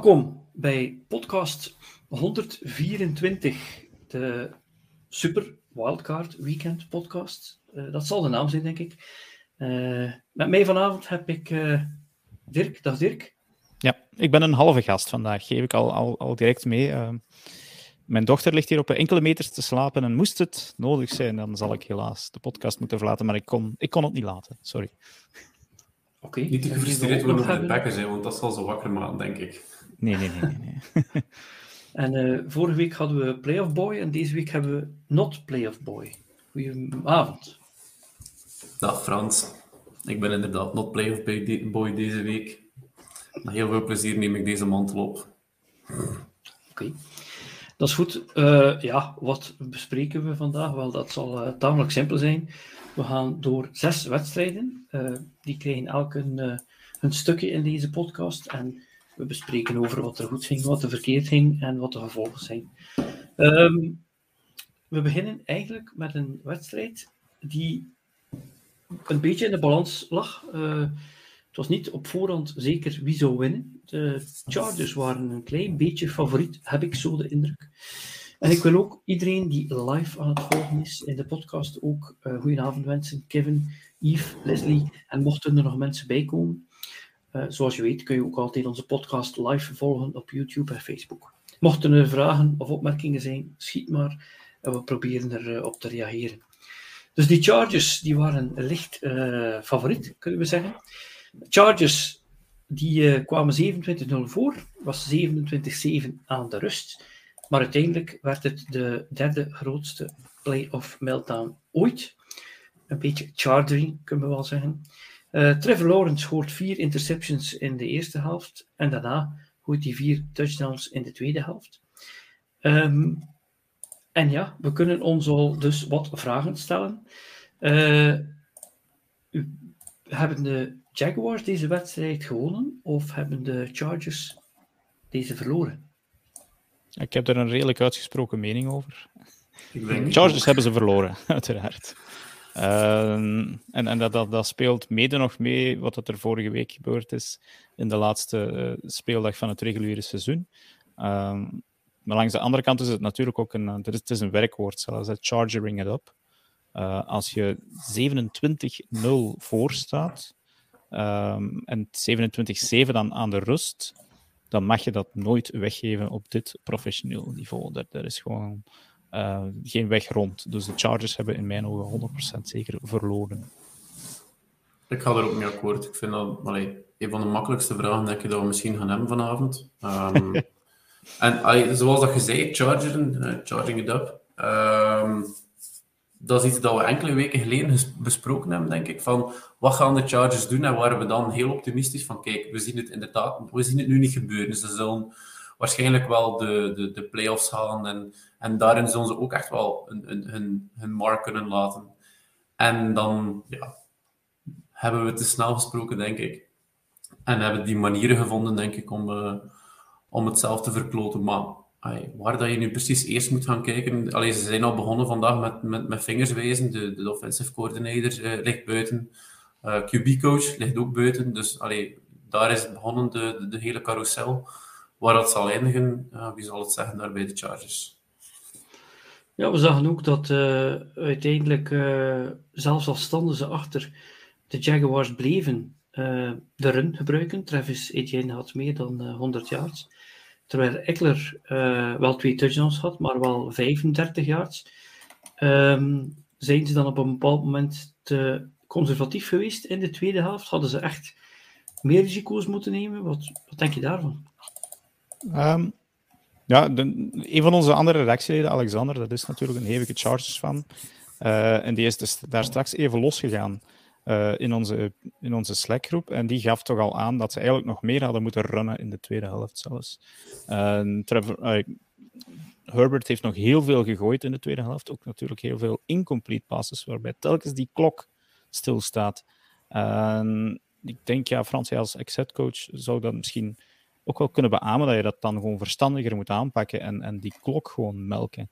Welkom bij podcast 124, de Super Wildcard Weekend podcast. Uh, dat zal de naam zijn, denk ik. Uh, met mij vanavond heb ik uh, Dirk. Dag Dirk. Ja, ik ben een halve gast vandaag, geef ik al, al, al direct mee. mijn dochter ligt hier op enkele meters te slapen en moest het nodig zijn, dan zal ik helaas de podcast moeten verlaten, maar ik kon, ik kon het niet laten, sorry. Okay. Niet te gefrustreerd worden over de bekken zijn, want dat zal zo wakker maken, denk ik. Nee, nee, nee. nee, nee. en uh, vorige week hadden we Playoff Boy en deze week hebben we Not Playoff Boy. Goedenavond. Dag Frans. Ik ben inderdaad Not Playoff Boy deze week. Met heel veel plezier neem ik deze mantel op. Oké. Okay. Dat is goed. Uh, ja, wat bespreken we vandaag? Wel, dat zal uh, tamelijk simpel zijn. We gaan door zes wedstrijden. Uh, die krijgen elk een, uh, een, stukje in deze podcast. En we bespreken over wat er goed ging, wat er verkeerd ging en wat de gevolgen zijn. Um, we beginnen eigenlijk met een wedstrijd die een beetje in de balans lag. Uh, het was niet op voorhand zeker wie zou winnen. De Chargers waren een klein beetje favoriet, heb ik zo de indruk. En ik wil ook iedereen die live aan het volgen is in de podcast ook uh, goedenavond wensen. Kevin, Yves, Leslie en mochten er nog mensen bij komen. Uh, zoals je weet kun je ook altijd onze podcast live volgen op YouTube en Facebook. Mochten er vragen of opmerkingen zijn, schiet maar en we proberen erop op te reageren. Dus die Chargers die waren licht uh, favoriet, kunnen we zeggen. Chargers die kwamen 27-0 voor, was 27-7 aan de rust. Maar uiteindelijk werd het de derde grootste playoff meltdown ooit. Een beetje charging, kunnen we wel zeggen. Uh, Trevor Lawrence hoort vier interceptions in de eerste helft. En daarna gooit hij vier touchdowns in de tweede helft. Um, en ja, we kunnen ons al dus wat vragen stellen. Uh, hebben de Jaguars deze wedstrijd gewonnen of hebben de Chargers deze verloren? Ik heb er een redelijk uitgesproken mening over. Chargers hebben ze verloren, uiteraard. Uh, en en dat, dat, dat, speelt mede nog mee wat er vorige week gebeurd is in de laatste uh, speeldag van het reguliere seizoen. Uh, maar langs de andere kant is het natuurlijk ook een, het is een werkwoord zelfs, chargering it up. Eh, als je 27-0 voor staat ehm, en 27-7 dan aan de rust, dan mag je dat nooit weggeven op dit professioneel niveau. Er, er is gewoon uh, geen weg rond. Dus de Chargers hebben in mijn ogen 100% zeker verloren. Ik ga er ook mee akkoord. Ik vind dat allee, een van de makkelijkste vragen denk ik, dat we misschien gaan hebben vanavond. Um, en allee, zoals dat je zei, charging, uh, charging it up. Um, dat is iets dat we enkele weken geleden besproken hebben, denk ik. Van wat gaan de Chargers doen? En waren we dan heel optimistisch van: kijk, we zien het inderdaad, we zien het nu niet gebeuren. Ze zullen waarschijnlijk wel de, de, de playoffs halen. En, en daarin zullen ze ook echt wel hun, hun, hun mark kunnen laten. En dan ja, hebben we te snel gesproken, denk ik. En hebben die manieren gevonden, denk ik, om, uh, om het zelf te verkloten. Maar waar dat je nu precies eerst moet gaan kijken. Allee, ze zijn al begonnen vandaag met, met, met vingers wijzen. De, de offensive coordinator uh, ligt buiten. Eh, QB-coach ligt ook buiten. Dus allee, daar is begonnen de, de, de, hele carousel. Waar dat zal eindigen, wie zal het zeggen daar bij de Chargers? Ja, we zagen ook dat uiteindelijk, zelfs al standen ze achter, de Jaguars bleven de run gebruiken. Travis Etienne had meer dan 100 yards. Terwijl Eckler wel twee touchdowns had, maar wel 35 yards. Um, zijn ze dan op een bepaald moment te conservatief geweest in de tweede helft? Hadden ze echt meer risico's moeten nemen? Wat, wat denk je daarvan? Um, ja, een van onze andere redactieleden, Alexander, dat is natuurlijk een hevige Chargers fan. Uh, en die is dus daar straks even losgegaan. Uh, in, onze, in onze Slack-groep. En die gaf toch al aan dat ze eigenlijk nog meer hadden moeten runnen in de tweede helft zelfs. Uh, Trevor, uh, Herbert heeft nog heel veel gegooid in de tweede helft. Ook natuurlijk heel veel incomplete passes, waarbij telkens die klok stilstaat. ik denk, ja, Frans, als ex-headcoach zou dat misschien ook wel kunnen beamen dat je dat dan gewoon verstandiger moet aanpakken en, en die klok gewoon melken.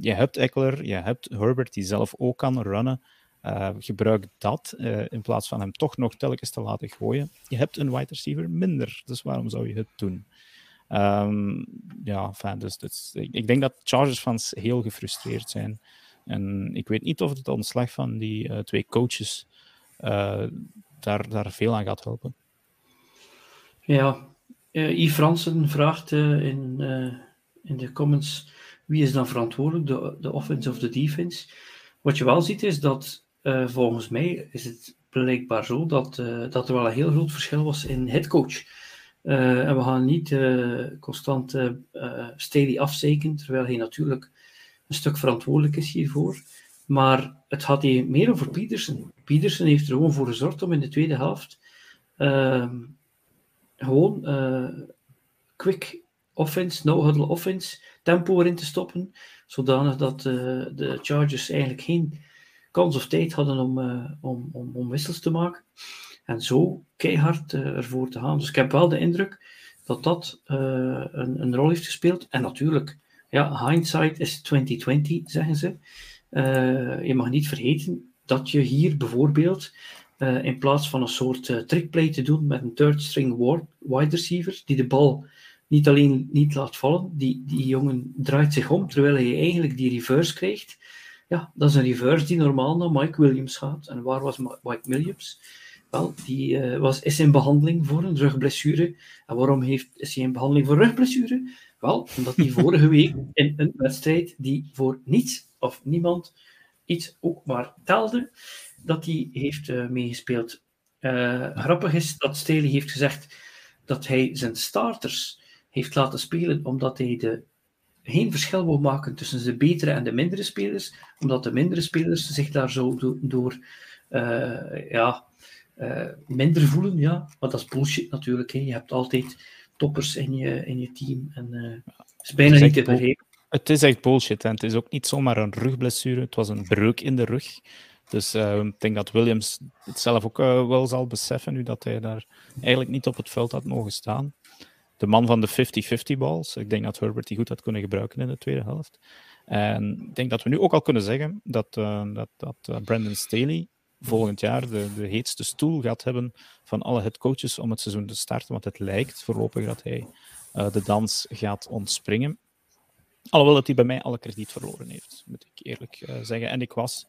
je hebt Eckler, je hebt Herbert die zelf ook kan runnen. Uh, gebruik dat uh, in plaats van hem toch nog telkens te laten gooien. Je hebt een wide receiver minder, dus waarom zou je het doen? Ehm, ja, dus, dus, ik, denk dat Chargers-fans heel gefrustreerd zijn. En ik weet niet of het ontslag van die uh, twee coaches uh, daar, daar veel aan gaat helpen. Ja, uh, Yves Fransen vraagt in, in de comments wie is dan verantwoordelijk, de, de offense of de defense. Wat je wel ziet is dat volgens mij is het blijkbaar zo dat, dat er wel een heel groot verschil was in headcoach. En we gaan niet constant Staley afzeiken, terwijl hij natuurlijk een stuk verantwoordelijk is hiervoor. Maar het gaat hier meer over Peterson. Peterson heeft er gewoon voor gezorgd om in de tweede helft ehm, gewoon quick offense, no-huddle offense, tempo erin te stoppen, zodanig dat de Chargers eigenlijk geen kans of tijd hadden om, om, om, om wissels te maken. En zo keihard ervoor te gaan. Dus ik heb wel de indruk dat dat een, een, rol heeft gespeeld. En natuurlijk, ja, hindsight is 2020, zeggen ze. Je mag niet vergeten dat je hier bijvoorbeeld in plaats van een soort trickplay te doen met een third string wide receiver, die de bal niet alleen niet laat vallen, die, die jongen draait zich om terwijl hij eigenlijk die reverse krijgt. Ja, dat is een reverse die normaal naar Mike Williams gaat. En waar was Mike Williams? Wel, die uh, was, is in behandeling voor een rugblessure. En waarom heeft, is hij in behandeling voor rugblessure? Wel, omdat hij vorige week in een wedstrijd die voor niets of niemand iets ook maar telde, dat hij heeft uh, meegespeeld. Uh, grappig is dat Staley heeft gezegd dat hij zijn starters heeft laten spelen omdat hij de, geen verschil wil maken tussen de betere en de mindere spelers, omdat de mindere spelers zich daar zo do door ja, uh, minder voelen, ja. Maar dat is bullshit natuurlijk. Hè. Je hebt altijd toppers in je, in je team. En uh, is bijna niet te begrijpen. Het is echt bullshit. En het is ook niet zomaar een rugblessure. Het was een breuk in de rug. Dus uh, ik denk dat Williams het zelf ook uh, wel zal beseffen, nu dat hij daar eigenlijk niet op het veld had mogen staan. De man van de 50-50 balls. Ik denk dat Herbert die goed had kunnen gebruiken in de tweede helft. En ik denk dat we nu ook al kunnen zeggen dat, uh, dat, dat Brandon Staley volgend jaar de, de heetste stoel gaat hebben van alle headcoaches om het seizoen te starten. Want het lijkt voorlopig dat hij de dans gaat ontspringen. Alhoewel dat hij bij mij alle krediet verloren heeft, moet ik eerlijk zeggen. En ik was,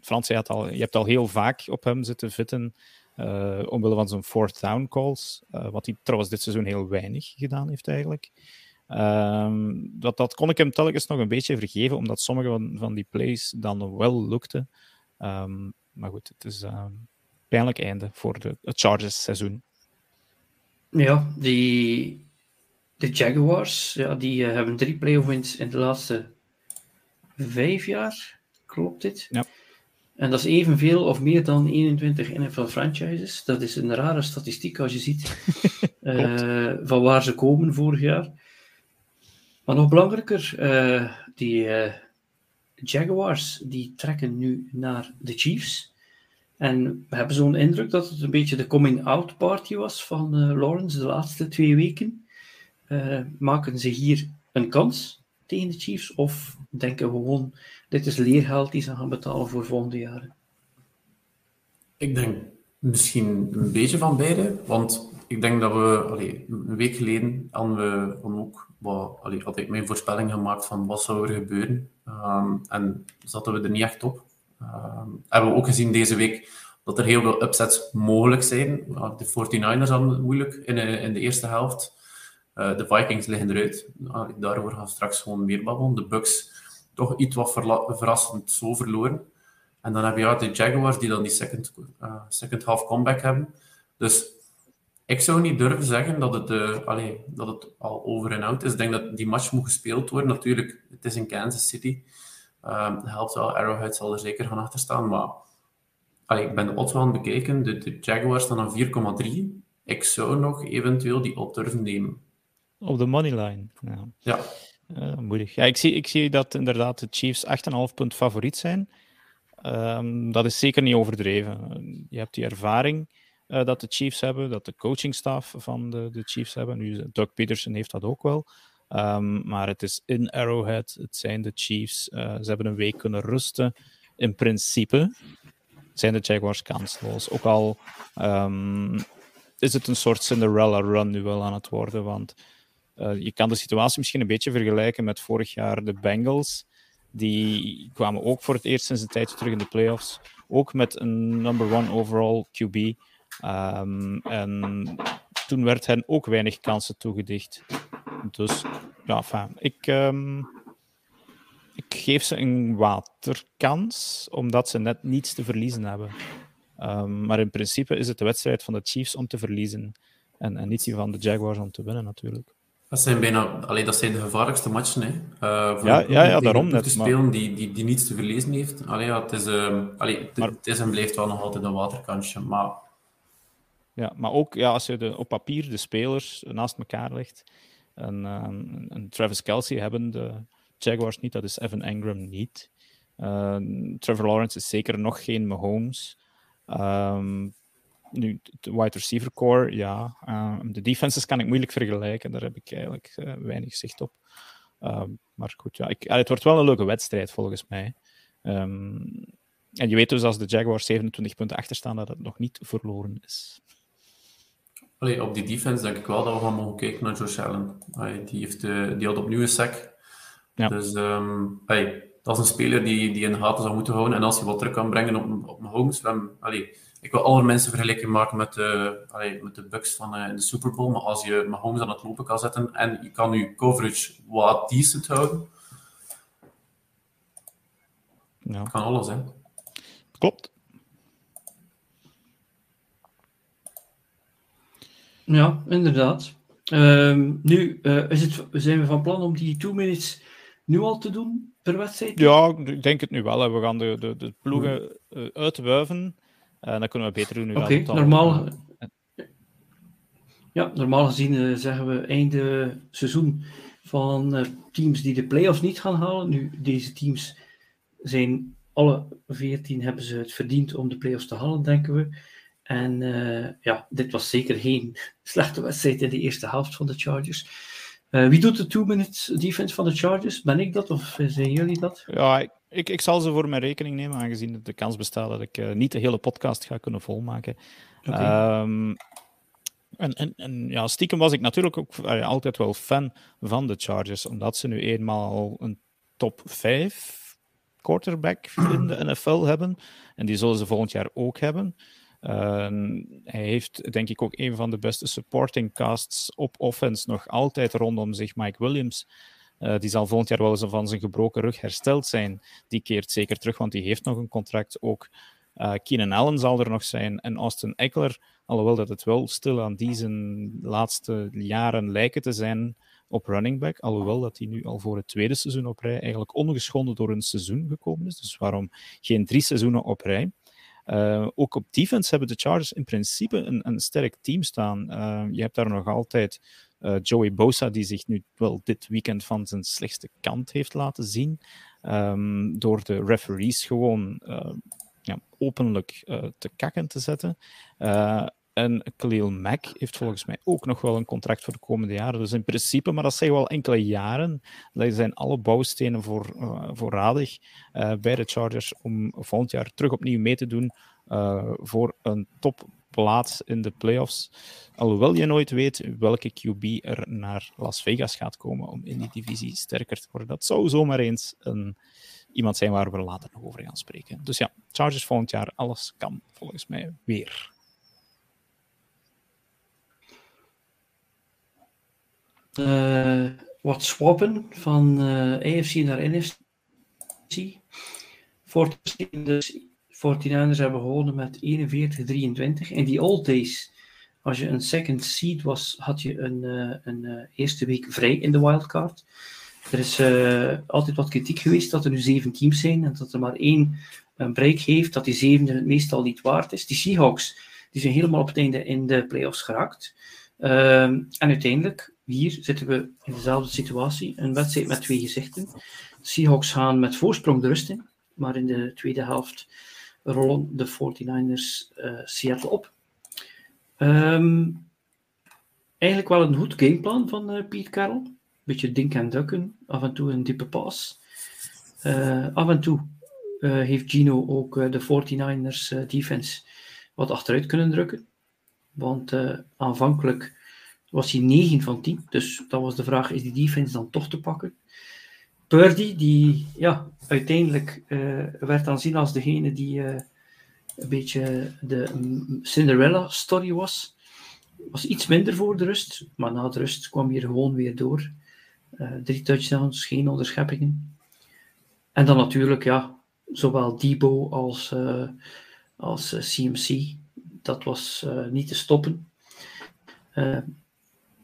Frans, je, had al, je hebt al heel vaak op hem zitten vitten. Uh, omwille van zijn fourth down calls, wat hij trouwens dit seizoen heel weinig gedaan heeft eigenlijk. Uh, dat, dat kon ik hem telkens nog een beetje vergeven, omdat sommige van, die plays dan wel lukten. Um, maar goed, het is een ehm, pijnlijk einde voor de, het Chargers-seizoen. Ja, die, de Jaguars ja, die uh, hebben drie playoff wins in de laatste vijf jaar. Klopt dit? Ja. En dat is evenveel of meer dan 21 NFL franchises. Dat is een rare statistiek als je ziet uh, van waar ze komen vorig jaar. Maar nog belangrijker, uh, die Jaguars die trekken nu naar de Chiefs. En we hebben zo'n indruk dat het een beetje de coming-out party was van Lawrence de laatste twee weken. Maken ze hier een kans tegen de Chiefs? Of denken we gewoon, dit is leergeld die ze gaan betalen voor volgende jaren? Ik denk misschien een beetje van beide. Want ik denk dat we een week geleden hadden we ook wat, allee, had ik mijn voorspelling gemaakt van wat zou er gebeuren. Um, en zaten we er niet echt op. Um, hebben we ook gezien deze week dat er heel veel upsets mogelijk zijn. De 49ers hadden het moeilijk in, in de eerste helft. Uh, de Vikings liggen eruit. Uh, daarover gaan we straks gewoon meer babbelen. De Bucks toch iets wat verrassend zo verloren. En dan heb je ja, de Jaguars die dan die second, uh, second half comeback hebben. Dus ik zou niet durven zeggen dat het, allee, dat het al over en out is. Ik denk dat die match moet gespeeld worden. Natuurlijk, het is in Kansas City. Um, helpt wel, Arrowhead zal er zeker van achter staan. Maar ik ben de odds aan het bekijken. De, de Jaguars staan aan 4,3. Ik zou nog eventueel die op durven nemen. Op de moneyline. Ja. ja. Uh, moeilijk. Ja, ik, zie, ik zie dat inderdaad de Chiefs 8,5 punt favoriet zijn. Um, dat is zeker niet overdreven. Je hebt die ervaring uh, dat de Chiefs hebben, dat de coachingstaf van de, de Chiefs hebben. Nu, Doug Peterson heeft dat ook wel. Um, maar het is in Arrowhead, het zijn de Chiefs. Uh, ze hebben een week kunnen rusten. In principe zijn de Jaguars kansloos. Ook al um, is het een soort Cinderella run nu wel aan het worden, want je kan de situatie misschien een beetje vergelijken met vorig jaar de Bengals. Die kwamen ook voor het eerst sinds een tijdje terug in de playoffs. Ook met een number one overall QB. Ehm, en toen werd hen ook weinig kansen toegedicht. Dus ja, ik, ehm, ik geef ze een waterkans, omdat ze net niets te verliezen hebben. Ehm, maar in principe is het de wedstrijd van de Chiefs om te verliezen. En, en niet die van de Jaguars om te winnen, natuurlijk. Dat zijn bijna, allee, dat zijn de gevaarlijkste matchen. Hè. Uh, voor ja, ja, ja, daarom net. Te spelen maar... die, die, die niets te verliezen heeft. Allee, ja, het, is, uh, allee, het, maar... het, is en blijft wel nog altijd een waterkansje. Maar... Ja, maar ook ja, als je de, op papier de spelers naast elkaar legt. En, um, en Travis Kelsey hebben de Jaguars niet, dat is Evan Engram niet. Uh, Trevor Lawrence is zeker nog geen Mahomes. Um, nu, de wide receiver core, ja. Uh, de defenses kan ik moeilijk vergelijken. Daar heb ik eigenlijk uh, weinig zicht op. Uh, maar goed, ja. Ik, het wordt wel een leuke wedstrijd volgens mij. Um, en je weet dus als de Jaguars 27 punten achter staan, dat het nog niet verloren is. Allee, op die defense denk ik wel dat we gaan mogen kijken naar Josh Allen. Allee, die, heeft, die had opnieuw een sack. Ja. Dus um, allee, dat is een speler die, die in de gaten zou moeten houden. En als je wat terug kan brengen op, op Mahomes, allee, ik wil alle mensen vergelijking maken met de, allee, met de Bucks van uh, in de Super Bowl. Maar als je Mahomes aan het lopen kan zetten en je kan je coverage wat decent houden, ja. kan alles, hè. Klopt. Ja, inderdaad. Um, nu uh, is het, zijn we van plan om die two minutes nu al te doen per wedstrijd? Ja, ik denk het nu wel. We gaan de, de, de ploegen uh, uitwuiven. Uh, dan kunnen we beter doen nu Oké, okay, normaal... Ja, normaal gezien uh, zeggen we einde seizoen van uh, teams die de playoffs niet gaan halen. Nu, deze teams zijn alle 14 hebben ze het verdiend om de playoffs te halen, denken we. En ja, dit was zeker geen slechte wedstrijd in de eerste helft van de Chargers. Wie doet de two-minute defense van de Chargers? Ben ik dat of zijn jullie dat? Ja, ik, ik, ik zal ze voor mijn rekening nemen, aangezien de kans bestaat dat ik uh, niet de hele podcast ga kunnen volmaken. Okay. Um, en, en, en, ja, stiekem was ik natuurlijk ook uh, altijd wel fan van de Chargers, omdat ze nu eenmaal een top 5 quarterback in de NFL hebben. En die zullen ze volgend jaar ook hebben. Uh, hij heeft denk ik ook een van de beste supporting casts op offense nog altijd rondom zich, Mike Williams. Uh, die zal volgend jaar wel eens van zijn gebroken rug hersteld zijn. Die keert zeker terug, want die heeft nog een contract ook. Uh, Keenan Allen zal er nog zijn en Austin Eckler, alhoewel dat het wel stil aan die zijn laatste jaren lijken te zijn op running back, alhoewel dat hij nu al voor het tweede seizoen op rij eigenlijk ongeschonden door een seizoen gekomen is. Dus waarom geen drie seizoenen op rij? Uh, ook op defense hebben de Chargers in principe een, een sterk team staan. Uh, je hebt daar nog altijd uh, Joey Bosa, die zich nu wel dit weekend van zijn slechtste kant heeft laten zien. Um, door de referees gewoon ja, openlijk te kakken te zetten. En Khalil Mack heeft volgens mij ook nog wel een contract voor de komende jaren. Dus in principe, maar dat zijn wel enkele jaren. Dat zijn alle bouwstenen voor, uh, voorradig uh, bij de Chargers om volgend jaar terug opnieuw mee te doen uh, voor een topplaats in de playoffs. Alhoewel je nooit weet welke QB er naar Las Vegas gaat komen om in die divisie sterker te worden. Dat zou zomaar eens een, iemand zijn waar we later nog over gaan spreken. Dus ja, Chargers volgend jaar, alles kan volgens mij weer. Uh, wat swappen van uh, eh, AFC naar NFC. 49ers hebben gewonnen met 41-23. In die old days, als je een second seed was, had je een, uh, een eerste week vrij in de wildcard. Er is altijd wat kritiek geweest dat er nu zeven teams zijn en dat er maar één een break heeft, dat die zevende het meestal niet waard is. Die Seahawks die zijn helemaal op het einde in de playoffs geraakt. Ehm, en uiteindelijk hier zitten we in dezelfde situatie. Een wedstrijd met twee gezichten. Seahawks gaan met voorsprong de rust in. Maar in de tweede helft rollen de 49ers uh, eh, Seattle op. Um, eigenlijk wel een goed gameplan van uh, Pete Carroll. Beetje dink en dukken. Af en toe een diepe pas. Uh, af en toe heeft Gino ook de 49ers defense wat achteruit kunnen drukken. Want aanvankelijk was hij 9 van 10. Dus dat was de vraag, is die defense dan toch te pakken? Purdy, die ja, uiteindelijk uh, werd aanzien als degene die uh, een beetje de Cinderella story was. Was iets minder voor de rust, maar na de rust kwam hij er gewoon weer door. Uh, drie touchdowns, geen onderscheppingen. En dan natuurlijk, ja, zowel Debo als, als CMC. Dat was niet te stoppen.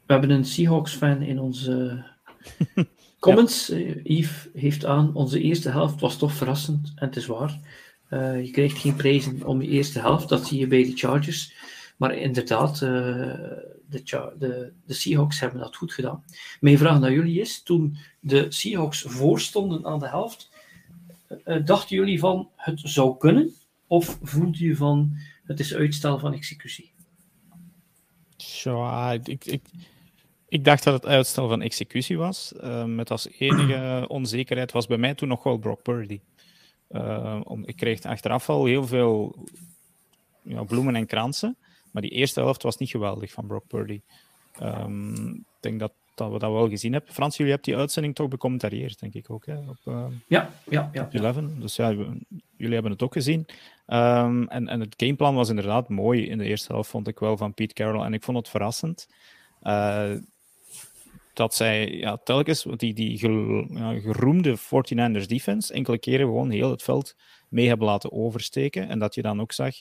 We hebben een Seahawks-fan in onze Comments, ja. Eh, Yves heeft aan, onze eerste helft was toch verrassend, en het is waar. Uh, je krijgt geen prijzen om je eerste helft, dat zie je bij de Chargers. Maar inderdaad, uh, de, de, de, Seahawks hebben dat goed gedaan. Mijn vraag naar jullie is, toen de Seahawks voorstonden aan de helft, uh, dachten jullie van het zou kunnen? Of voelde je van het is uitstel van executie? Ja, ik, ik, ik dacht dat het uitstel van executie was. Uh, met als enige onzekerheid was bij mij toen nog wel Brock Purdy. Uh, om, ik kreeg achteraf al heel veel ja, bloemen en kransen. Maar die eerste helft was niet geweldig van Brock Purdy. Um, ik denk dat, dat we dat wel gezien hebben. Frans, jullie hebben die uitzending toch becommentarieerd, denk ik ook. Hè? Op, uh, ja, ja, ja. Op 11. Dus ja, jullie hebben het ook gezien. Um, en, en het gameplan was inderdaad mooi in de eerste helft, vond ik wel, van Pete Carroll. En ik vond het verrassend. Uh, dat zij ja, telkens die, die ja, geroemde 49ers defense enkele keren gewoon heel het veld mee hebben laten oversteken. En dat je dan ook zag,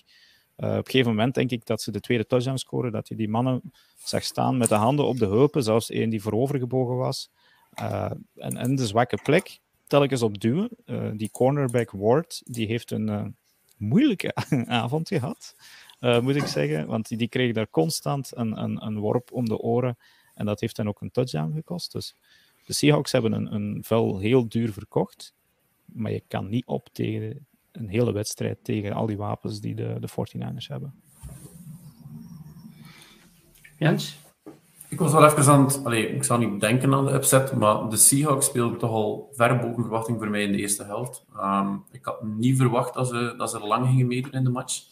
uh, op een gegeven moment denk ik dat ze de tweede touchdown scoren, dat je die mannen zag staan met de handen op de heupen, zelfs één die voorovergebogen was. Uh, en, en de zwakke plek telkens op duwen. Uh, die cornerback Ward, die heeft een moeilijke avond gehad, moet ik zeggen. Want die, die kreeg daar constant een, een, een worp om de oren. En dat heeft dan ook een touchdown gekost. Dus de Seahawks hebben een, een vel heel duur verkocht. Maar je kan niet op tegen een hele wedstrijd tegen al die wapens die de, de 49ers hebben. Jens? Ik was wel even aan het... Ik zou niet denken aan de upset, maar de Seahawks speelden toch al ver boven verwachting voor mij in de eerste helft. Um, ik had niet verwacht dat ze, dat ze lang gingen meedoen in de match.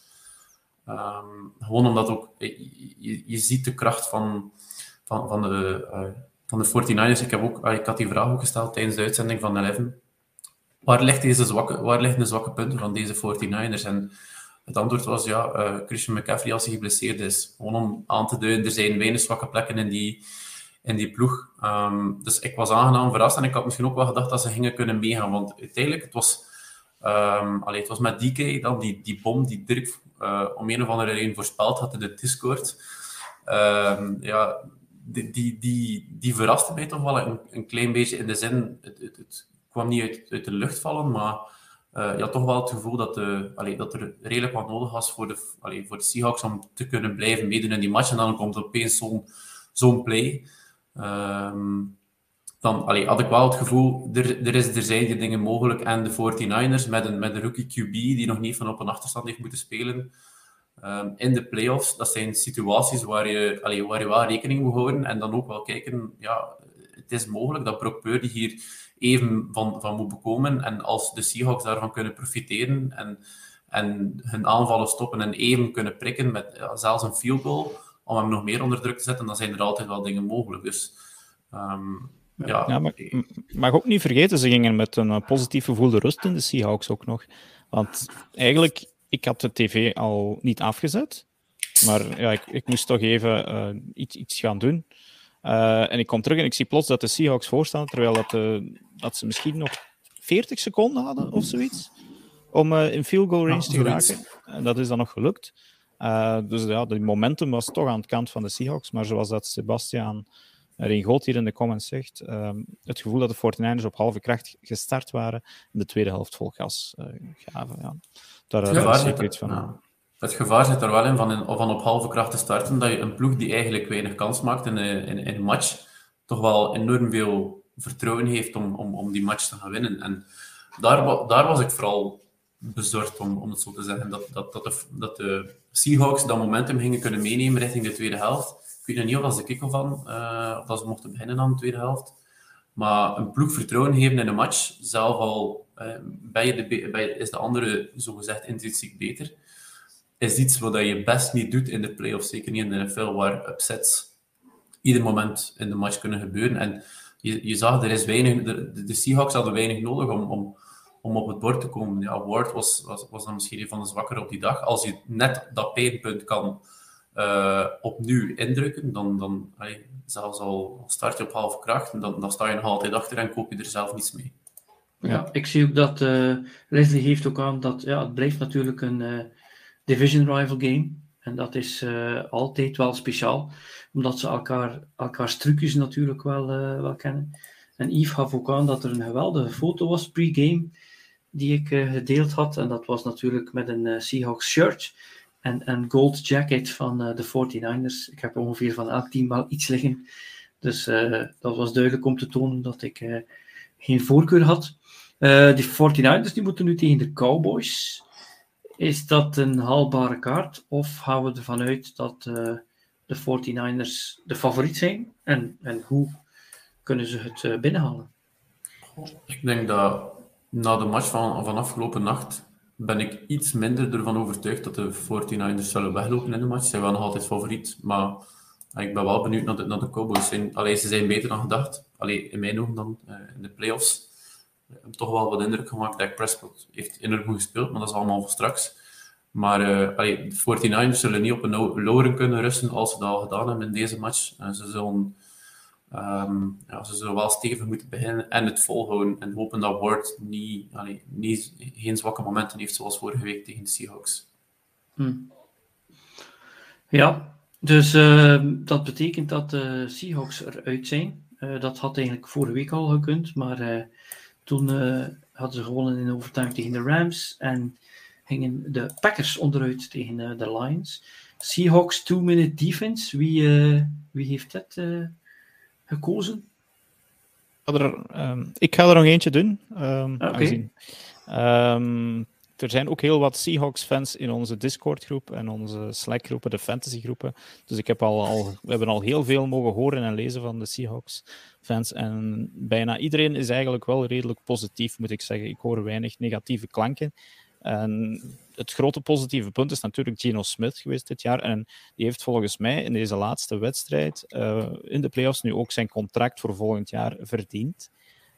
Um, gewoon omdat ook... Je, je, ziet de kracht van, van, van, de, uh, van de 49ers. Ik, heb ook, uh, ik had die vraag ook gesteld tijdens de uitzending van 11. Waar, ligt deze zwakke, waar liggen de zwakke punten van deze 49ers? En het antwoord was ja, uh, Christian McCaffrey als hij geblesseerd is. Gewoon om aan te duiden, er zijn weinig zwakke plekken in die, in die ploeg. Um, dus ik was aangenaam verrast en ik had misschien ook wel gedacht dat ze gingen kunnen meegaan. Want uiteindelijk, het was, um, het was met DK dan die, die bom die Dirk uh, om een of andere reden voorspeld had in de Discord. Um, ja, die, die, die, verraste mij toch wel een, klein beetje in de zin, het, het, het kwam niet uit, uit, de lucht vallen, maar uh, je had toch wel het gevoel dat, de, allee, dat er redelijk wat nodig was voor de, allee, voor de Seahawks om te kunnen blijven meedoen in die match. En dan komt er opeens zo'n zo'n play. Um, dan allee, had ik wel het gevoel, er, er, is, er zijn die dingen mogelijk. En de 49ers met een, met een rookie QB die nog niet van op een achterstand heeft moeten spelen, Um, in de playoffs, dat zijn situaties waar je, allee, waar je wel rekening moet houden en dan ook wel kijken, ja, het is mogelijk dat Brock Purdy hier even van, van moet bekomen en als de Seahawks daarvan kunnen profiteren en, en hun aanvallen stoppen en even kunnen prikken met ja, zelfs een field goal om hem nog meer onder druk te zetten, dan zijn er altijd wel dingen mogelijk. Dus um, ja, ja maar, mag ook niet vergeten, ze gingen met een eh, positief gevoel de rust in de Seahawks ook nog. Want eigenlijk ik had de tv al niet afgezet, maar ja, ik, ik moest toch even uh, iets, iets gaan doen. Uh, en ik kom terug en ik zie plots dat de Seahawks voorstaan, terwijl dat, uh, dat ze misschien nog 40 seconden hadden of zoiets om in field goal range te geraken. En dat is dan nog gelukt. dus ja, de momentum was toch aan de kant van de Seahawks, maar zoals dat Sebastian Ringold hier in de comments zegt, het gevoel dat de 49ers op halve kracht gestart waren en de tweede helft vol gas gaven. Ja. Daar het gevaar, zit er, van. het gevaar zit er wel in van, in van op halve kracht te starten, dat je een ploeg die eigenlijk weinig kans maakt in, in, in een match, toch wel enorm veel vertrouwen heeft om, om, om die match te gaan winnen. En daar, daar was ik vooral bezorgd, om, om het zo te zeggen, dat, dat, dat, de, dat de Seahawks dat momentum gingen kunnen meenemen richting de tweede helft. Ik weet niet of dat ze kick van, uh, of dat ze mochten beginnen aan de tweede helft. Maar een ploeg vertrouwen geven in een match, zelf al uh, ben je de, is de andere zogezegd intrinsiek beter, is iets wat je best niet doet in de playoffs, zeker niet in de NFL, waar upsets ieder moment in de match kunnen gebeuren. En je, je zag, er is weinig, de, de Seahawks hadden weinig nodig om, om, om op het bord te komen. Ja, Ward was, was, was dan misschien een van de zwakkere op die dag. Als je net dat pijnpunt kan uh, opnieuw indrukken, dan, dan allee, zelfs al start je op halve kracht, dan, dan sta je nog altijd achter en koop je er zelf niets mee. Ja, ik zie ook dat uh, Leslie geeft ook aan dat ja, het blijft natuurlijk een uh, division rival game. En dat is uh, altijd wel speciaal, omdat ze elkaar, elkaars trucjes natuurlijk wel, wel kennen. En Yves gaf ook aan dat er een geweldige foto was pre-game die ik gedeeld had. En dat was natuurlijk met een Seahawks shirt en een gold jacket van de 49ers. Ik heb ongeveer van elk team wel iets liggen. Dus dat was duidelijk om te tonen dat ik geen voorkeur had. Die 49ers die moeten nu tegen de Cowboys. Is dat een haalbare kaart? Of gaan we ervan uit dat de 49ers de favoriet zijn? En, en hoe kunnen ze het binnenhalen? Ik denk dat na de match van, van afgelopen nacht ben ik iets minder ervan overtuigd dat de 49ers zullen weglopen in de match. Ze zijn wel nog altijd favoriet, maar ik ben wel benieuwd naar de, naar Cowboys. Allee, ze zijn beter dan gedacht. Allee, in mijn ogen dan in de playoffs heb toch wel wat indruk gemaakt. dat Prescott heeft enorm goed gespeeld, maar dat is allemaal voor straks. Maar allee, de 49ers zullen niet op een loren kunnen rusten als ze dat al gedaan hebben in deze match. Ze zullen, um, ze zullen wel stevig moeten beginnen en het volhouden. En hopen dat Ward niet, niet, geen zwakke momenten heeft zoals vorige week tegen de Seahawks. Hmm. Ja, dus uh, dat betekent dat de Seahawks eruit zijn. Uh, dat had eigenlijk vorige week al gekund, maar toen uh, hadden ze gewonnen in overtuiging tegen de Rams en gingen de Packers onderuit tegen de Lions. Seahawks two-minute defense, wie, wie heeft dat gekozen? Er, um, ik ga er nog eentje doen. Um, okay. um, er zijn ook heel wat Seahawks-fans in onze Discord-groep en onze Slack-groepen, de fantasy-groepen. Dus ik heb al, al, we hebben al heel veel mogen horen en lezen van de Seahawks-fans. En bijna iedereen is eigenlijk wel redelijk positief, moet ik zeggen. Ik hoor weinig negatieve klanken. En het grote positieve punt is natuurlijk Geno Smith geweest dit jaar. En die heeft volgens mij in deze laatste wedstrijd uh, in de playoffs nu ook zijn contract voor volgend jaar verdiend.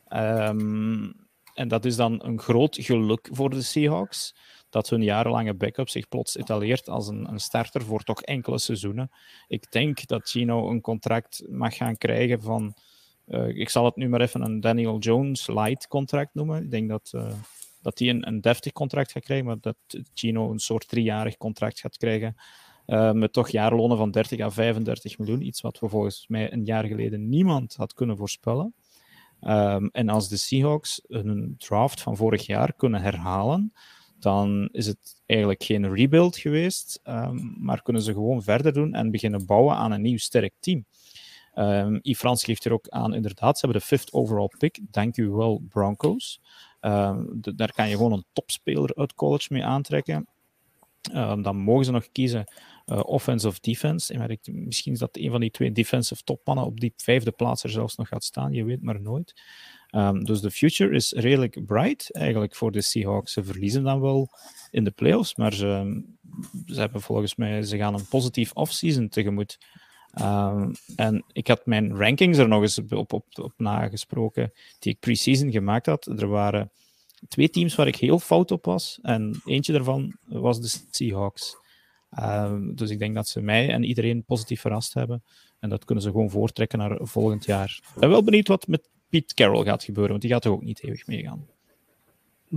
Um, en dat is dan een groot geluk voor de Seahawks, dat hun jarenlange backup zich plots etaleert als een, een starter voor toch enkele seizoenen. Ik denk dat Gino een contract mag gaan krijgen van, uh, ik zal het nu maar even een Daniel Jones light contract noemen. Ik denk dat, uh, dat hij een, een deftig contract gaat krijgen, maar dat Gino een soort driejarig contract gaat krijgen. Uh, met toch jaarlonen van 30 à 35 miljoen. Iets wat we volgens mij een jaar geleden niemand had kunnen voorspellen. Um, en als de Seahawks een draft van vorig jaar kunnen herhalen, dan is het eigenlijk geen rebuild geweest, um, maar kunnen ze gewoon verder doen en beginnen bouwen aan een nieuw sterk team. Um, Yves Frans geeft er ook aan, inderdaad, ze hebben de fifth overall pick. Dank u wel, Broncos. De, daar kan je gewoon een topspeler uit college mee aantrekken. dan mogen ze nog kiezen uh, offense of defense. En misschien is dat een van die twee defensive topmannen op die vijfde plaats er zelfs nog gaat staan. Je weet maar nooit. Um, dus de future is redelijk bright eigenlijk voor de Seahawks. Ze verliezen dan wel in de playoffs, maar ze, ze hebben volgens mij ze gaan een positief offseason tegemoet. Um, en ik had mijn rankings er nog eens op, op, op nagesproken die ik pre-season gemaakt had. Er waren twee teams waar ik heel fout op was. En eentje daarvan was de Seahawks. Um, dus ik denk dat ze mij en iedereen positief verrast hebben. En dat kunnen ze gewoon voortrekken naar volgend jaar. Ik ben wel benieuwd wat met Pete Carroll gaat gebeuren, want die gaat toch ook niet eeuwig meegaan.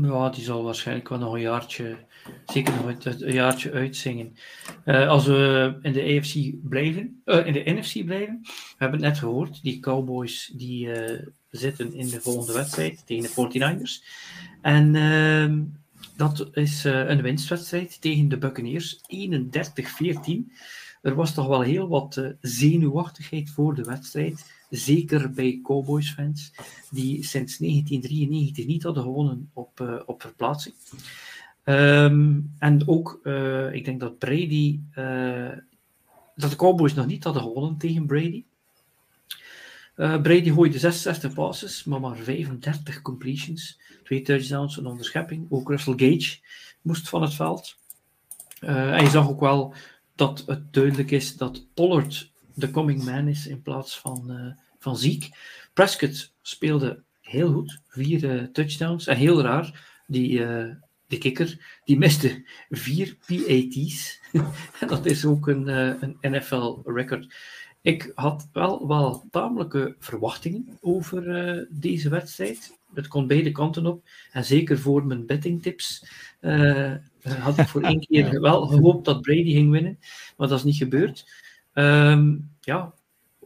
Ja, die zal waarschijnlijk wel nog een jaartje, zeker nog een, jaartje uitzingen. Uh, als we in de AFC blijven, uh, in de NFC blijven, we hebben het net gehoord, die Cowboys die uh, zitten in de volgende wedstrijd tegen de 49ers. En ehm, dat is een winstwedstrijd tegen de Buccaneers, 31-14. Er was toch wel heel wat zenuwachtigheid voor de wedstrijd. Zeker bij Cowboys-fans, die sinds 1993 niet hadden gewonnen op, uh, op verplaatsing. Um, en ook, ik denk dat Brady, dat de Cowboys nog niet hadden gewonnen tegen Brady. Brady gooide 66 passes, maar maar 35 completions. Twee touchdowns, een onderschepping. Ook Russell Gage moest van het veld. En je zag ook wel dat het duidelijk is dat Pollard de coming man is in plaats van, uh, van ziek. Prescott speelde heel goed, vier touchdowns. En heel raar, die, de kikker, die miste vier PAT's. dat is ook een, een NFL-record. Ik had wel, wel tamelijke verwachtingen over deze wedstrijd. Het kon beide kanten op. En zeker voor mijn bettingtips uh, had ik voor één keer wel gehoopt dat Brady ging winnen. Maar dat is niet gebeurd. Um, ja,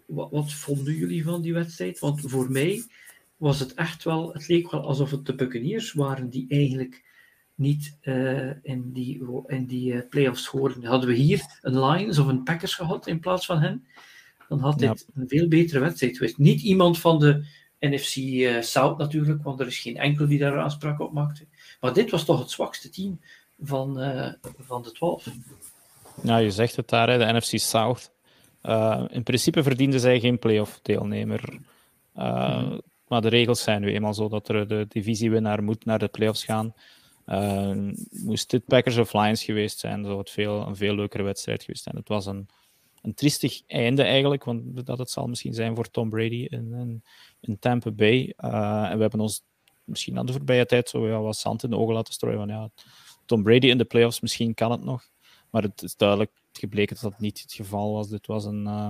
wat, wat, vonden jullie van die wedstrijd? Want voor mij was het echt wel, het leek wel alsof het de Buccaneers waren die eigenlijk niet uh, in die, in die uh, playoffs hoorden. Hadden we hier een Lions of een Packers gehad in plaats van hen, dan had dit een veel betere wedstrijd geweest. Niet iemand van de NFC uh, South natuurlijk, want er is geen enkel die daar aanspraak op maakte. Maar dit was toch het zwakste team van, van de 12. Ja, je zegt het daar, hè, de NFC South. Uh, in principe verdienden zij geen playoff deelnemer. Uh, mm. Maar de regels zijn nu eenmaal zo dat er de divisiewinnaar moet naar de playoffs gaan. moest dit Packers of Lions geweest zijn, zou het veel, een veel leukere wedstrijd geweest zijn. Het was een, een triestig einde eigenlijk, want dat het zal misschien zijn voor Tom Brady in Tampa Bay. en we hebben ons misschien aan de voorbije tijd zo ja, wat zand in de ogen laten strooien. Van, ja, Tom Brady in de playoffs, misschien kan het nog. Maar het is duidelijk gebleken dat dat niet het geval was. Dit was een, uh,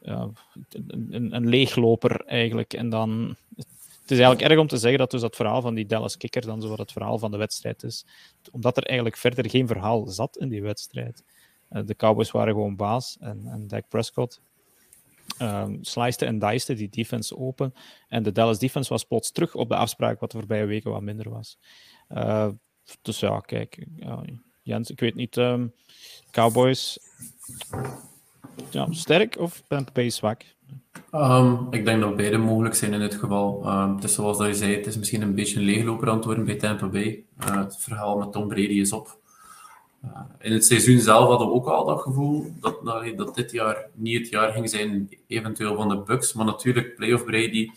ja, een, een, leegloper eigenlijk. En dan, het is eigenlijk erg om te zeggen dat dus dat verhaal van die Dallas Kicker dan zo wat het verhaal van de wedstrijd is. Omdat er eigenlijk verder geen verhaal zat in die wedstrijd. Uh, de Cowboys waren gewoon baas en, en Dak Prescott um, en diced die defense open. En de Dallas defense was plots terug op de afspraak wat de voorbije weken wat minder was. Uh, dus ja, kijk, Jens, ik weet niet, um, Cowboys sterk of Tampa Bay zwak? Um, ik denk dat beide mogelijk zijn in dit geval. Um, het is zoals dat je zei, het is misschien een beetje een leegloper worden bij Tampa Bay. Uh, het verhaal met Tom Brady is op. Uh, in het seizoen zelf hadden we ook al dat gevoel dat, dat, dit jaar niet het jaar ging zijn, eventueel van de Bucks. Maar natuurlijk, playoff Brady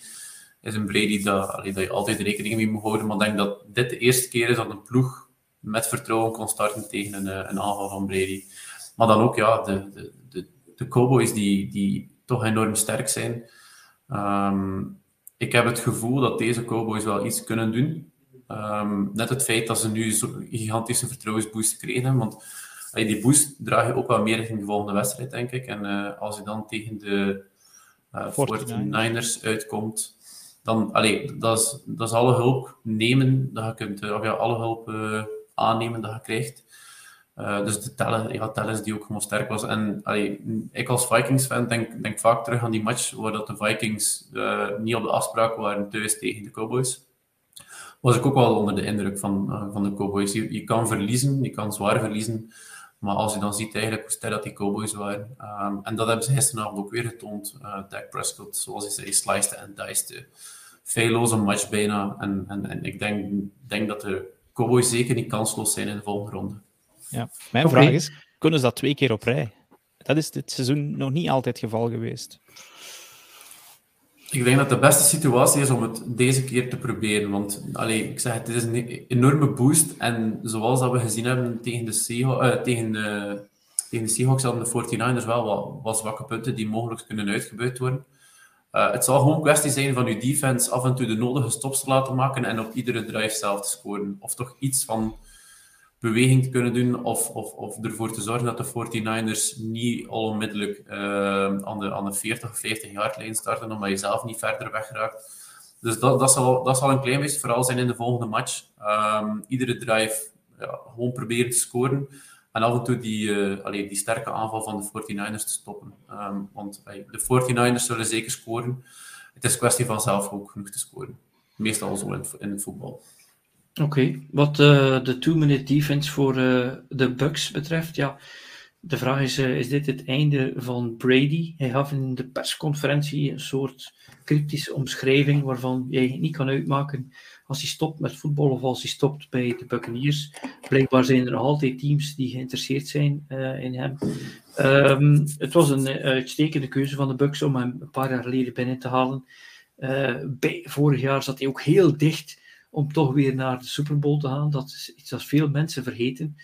is een Brady dat, dat je altijd rekening mee moet houden. Maar ik denk dat dit de eerste keer is dat een ploeg met vertrouwen kon starten tegen een, eh, een aanval van Brady. Maar dan ook ja, de, de, de, de Cowboys die, die toch enorm sterk zijn. Um, ik heb het gevoel dat deze Cowboys wel iets kunnen doen. Um, net het feit dat ze nu zo'n gigantische vertrouwensboost kregen. Want die boost draag je ook wel meer in de volgende wedstrijd, denk ik. En uh, als je dan tegen de uh, 49ers uitkomt, dan, allee, dat, is, dat is alle hulp nemen dat je kunt, of ja, alle hulp uh, aannemen dat je krijgt. Uh, dus de tellen, ja, tellen die ook gewoon sterk was. En ik als Vikings-fan denk, denk vaak terug aan die match waar dat de Vikings uh, niet op de afspraak waren thuis tegen de Cowboys. Was ik ook wel onder de indruk van, uh, van de Cowboys. Je, kan verliezen, je kan zwaar verliezen. Maar als je dan ziet eigenlijk hoe sterk dat die Cowboys waren. Um, en dat hebben ze gisteravond ook weer getoond. Dak Prescott, zoals hij zei, sliced en diced. Feilloze match bijna. En, en, en ik denk, denk dat de Cowboys zeker niet kansloos zijn in de volgende ronde. Ja. Mijn okay. vraag is, kunnen ze dat twee keer op rij? Dat is dit seizoen nog niet altijd het geval geweest. Ik denk dat de beste situatie is om het deze keer te proberen. Want allee, ik zeg, het is een enorme boost. En zoals dat we gezien hebben tegen de, Seahawks, uh, tegen de, tegen de Seahawks hadden de 49ers wel wat, wat zwakke punten die mogelijk kunnen uitgebuit worden. Uh, het zal gewoon kwestie zijn van je defense af en toe de nodige stops te laten maken en op iedere drive zelf te scoren. Of toch iets van beweging te kunnen doen, of, of, of ervoor te zorgen dat de 49ers niet al onmiddellijk uh, aan, de, aan de 40 of 50 yard lijn starten, omdat je zelf niet verder wegraakt. Dus dat, dat, zal, dat zal een klein beetje vooral zijn in de volgende match. Um, iedere drive gewoon proberen te scoren. En af en toe die, uh, die sterke aanval van de 49ers te stoppen. Um, want de 49ers zullen zeker scoren. Het is kwestie van zelf ook genoeg te scoren. Meestal zo in het, voetbal. Oké, wat uh, de two-minute defense voor uh, de Bucks betreft, ja, de vraag is, is dit het einde van Brady? Hij gaf in de persconferentie een soort cryptische omschrijving waarvan jij niet kan uitmaken als hij stopt met voetbal of als hij stopt bij de Buccaneers. Blijkbaar zijn er nog altijd teams die geïnteresseerd zijn uh, in hem. Um, het was een uitstekende keuze van de Bucks om hem een paar jaar geleden binnen te halen. Bij, vorig jaar zat hij ook heel dicht om toch weer naar de Super Bowl te gaan. Dat is iets dat veel mensen vergeten,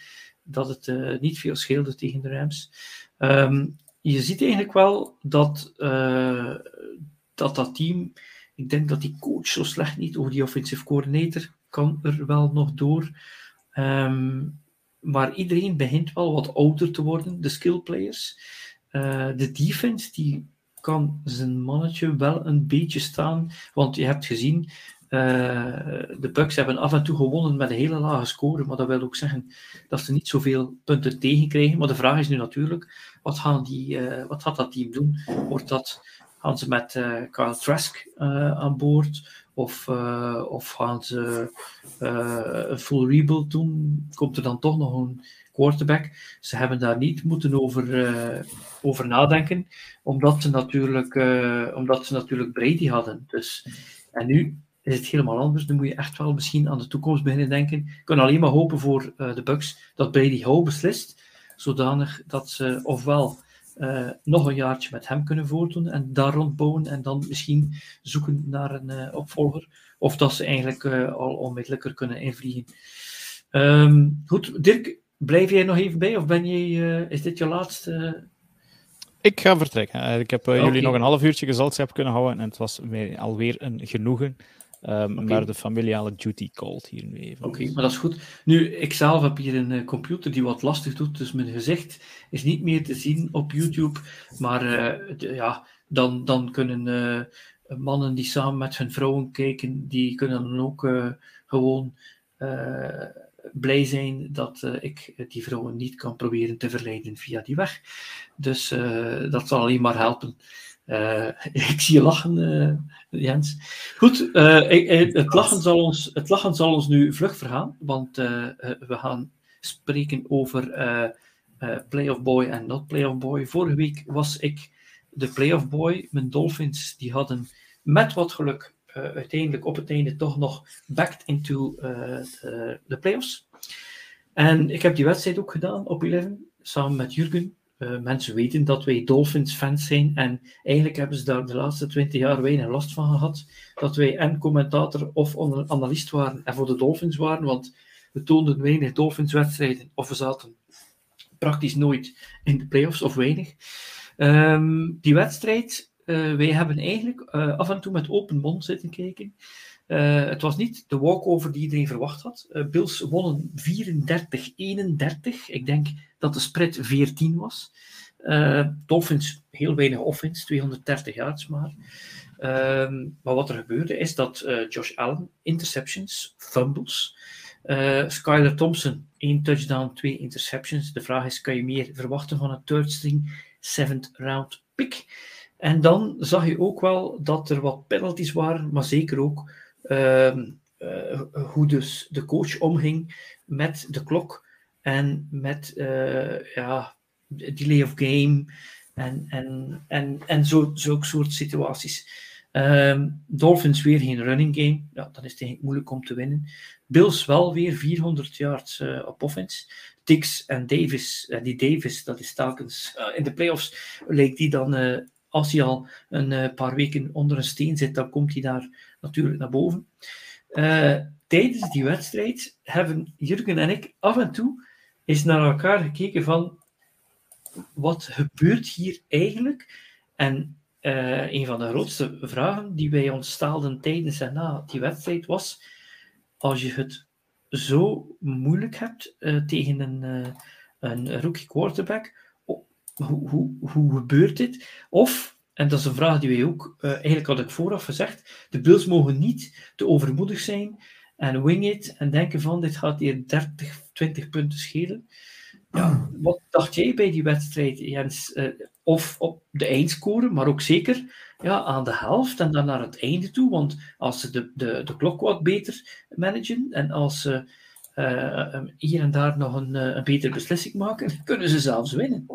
dat het niet veel scheelde tegen de Rams. Um, je ziet eigenlijk wel dat, dat dat team, ik denk dat die coach zo slecht niet, over die offensive coordinator kan er wel nog door. Um, maar iedereen begint wel wat ouder te worden, de skillplayers. Uh, de defense die kan zijn mannetje wel een beetje staan, want je hebt gezien, uh, de Bucks hebben af en toe gewonnen met een hele lage score, maar dat wil ook zeggen dat ze niet zoveel punten tegenkrijgen. Maar de vraag is nu natuurlijk, wat, gaan die, uh, wat gaat dat team doen? Wordt dat, gaan ze met uh, Kyle Trask aan boord? Of, of gaan ze een full rebuild doen? Komt er dan toch nog een quarterback? Ze hebben daar niet moeten over, over nadenken, omdat ze, natuurlijk, omdat ze natuurlijk Brady hadden. Dus, en nu is het helemaal anders. Dan moet je echt wel misschien aan de toekomst beginnen denken. Ik kan alleen maar hopen voor de Bucks dat Brady Howe beslist, zodanig dat ze ofwel uh, nog een jaartje met hem kunnen voortdoen en daar rondbouwen en dan misschien zoeken naar een uh, opvolger, of dat ze eigenlijk al onmiddellijker kunnen invliegen. Um, goed, Dirk, blijf jij nog even bij of ben je, is dit je laatste ik ga vertrekken. Ik heb uh, okay. jullie nog een half uurtje gezelschap kunnen houden en het was mij alweer een genoegen. Um, okay. Maar de familiale duty called hier nu even. Oké, okay, maar dat is goed. Nu, ik zelf heb hier een uh, computer die wat lastig doet, dus mijn gezicht is niet meer te zien op YouTube. Maar uh, de, ja, dan, dan kunnen uh, mannen die samen met hun vrouwen kijken, die kunnen dan ook gewoon blij zijn dat ik die vrouwen niet kan proberen te verleiden via die weg. Dus dat zal alleen maar helpen. Uh, ik zie je lachen, uh, Jens. Goed, uh, het, lachen zal ons, het lachen zal ons nu vlug vergaan, want we gaan spreken over Playoff Boy en Not Playoff Boy. Vorige week was ik de Playoff Boy. Mijn Dolphins die hadden met wat geluk uiteindelijk op het einde toch nog backed into de playoffs. En ik heb die wedstrijd ook gedaan op 11, samen met Jurgen. Uh, mensen weten dat wij Dolphins-fans zijn en eigenlijk hebben ze daar de laatste twintig jaar weinig last van gehad. Dat wij en commentator of analist waren en voor de Dolphins waren, want we toonden weinig Dolphins-wedstrijden of we zaten praktisch nooit in de playoffs of weinig. Um, die wedstrijd, uh, wij hebben eigenlijk uh, af en toe met open mond zitten kijken. Het was niet de walkover die iedereen verwacht had. Bills wonnen 34-31. Ik denk dat de spread 14 was. Uh, Dolphins, heel weinig offense, 230 yards maar. Ehm, maar wat er gebeurde is dat Josh Allen, interceptions, fumbles. Skyler Thompson, één touchdown, twee interceptions. De vraag is, kan je meer verwachten van een third string, seventh round pick? En dan zag je ook wel dat er wat penalties waren, maar zeker ook uh, uh, hoe dus de coach omging met de klok en met uh, ja, delay of game en, en, en, en zo, zulke soort situaties. Um, Dolphins weer geen running game. Ja, dan is het moeilijk om te winnen. Bills wel weer 400 yards uh, op offense. Dix en Davis, uh, die Davis, dat is telkens in de playoffs, lijkt die dan, als hij al een paar weken onder een steen zit, dan komt hij daar natuurlijk naar boven. Tijdens die wedstrijd hebben Jurgen en ik af en toe eens naar elkaar gekeken van wat gebeurt hier eigenlijk? En uh, een van de grootste vragen die wij ons tijdens en na die wedstrijd was: als je het zo moeilijk hebt uh, tegen een, een rookie quarterback, hoe, hoe, hoe gebeurt dit? Of en dat is een vraag die wij ook, eigenlijk had ik vooraf gezegd, de Bills mogen niet te overmoedig zijn en wing it en denken van dit gaat hier 30, 20 punten schelen. Ja, wat dacht jij bij die wedstrijd, Jens? Uh, of op de eindscore, maar ook zeker ja, aan de helft en dan naar het einde toe. Want als ze de, de, de klok wat beter managen en als ze uh, hier en daar nog een, een betere beslissing maken, kunnen ze zelfs winnen.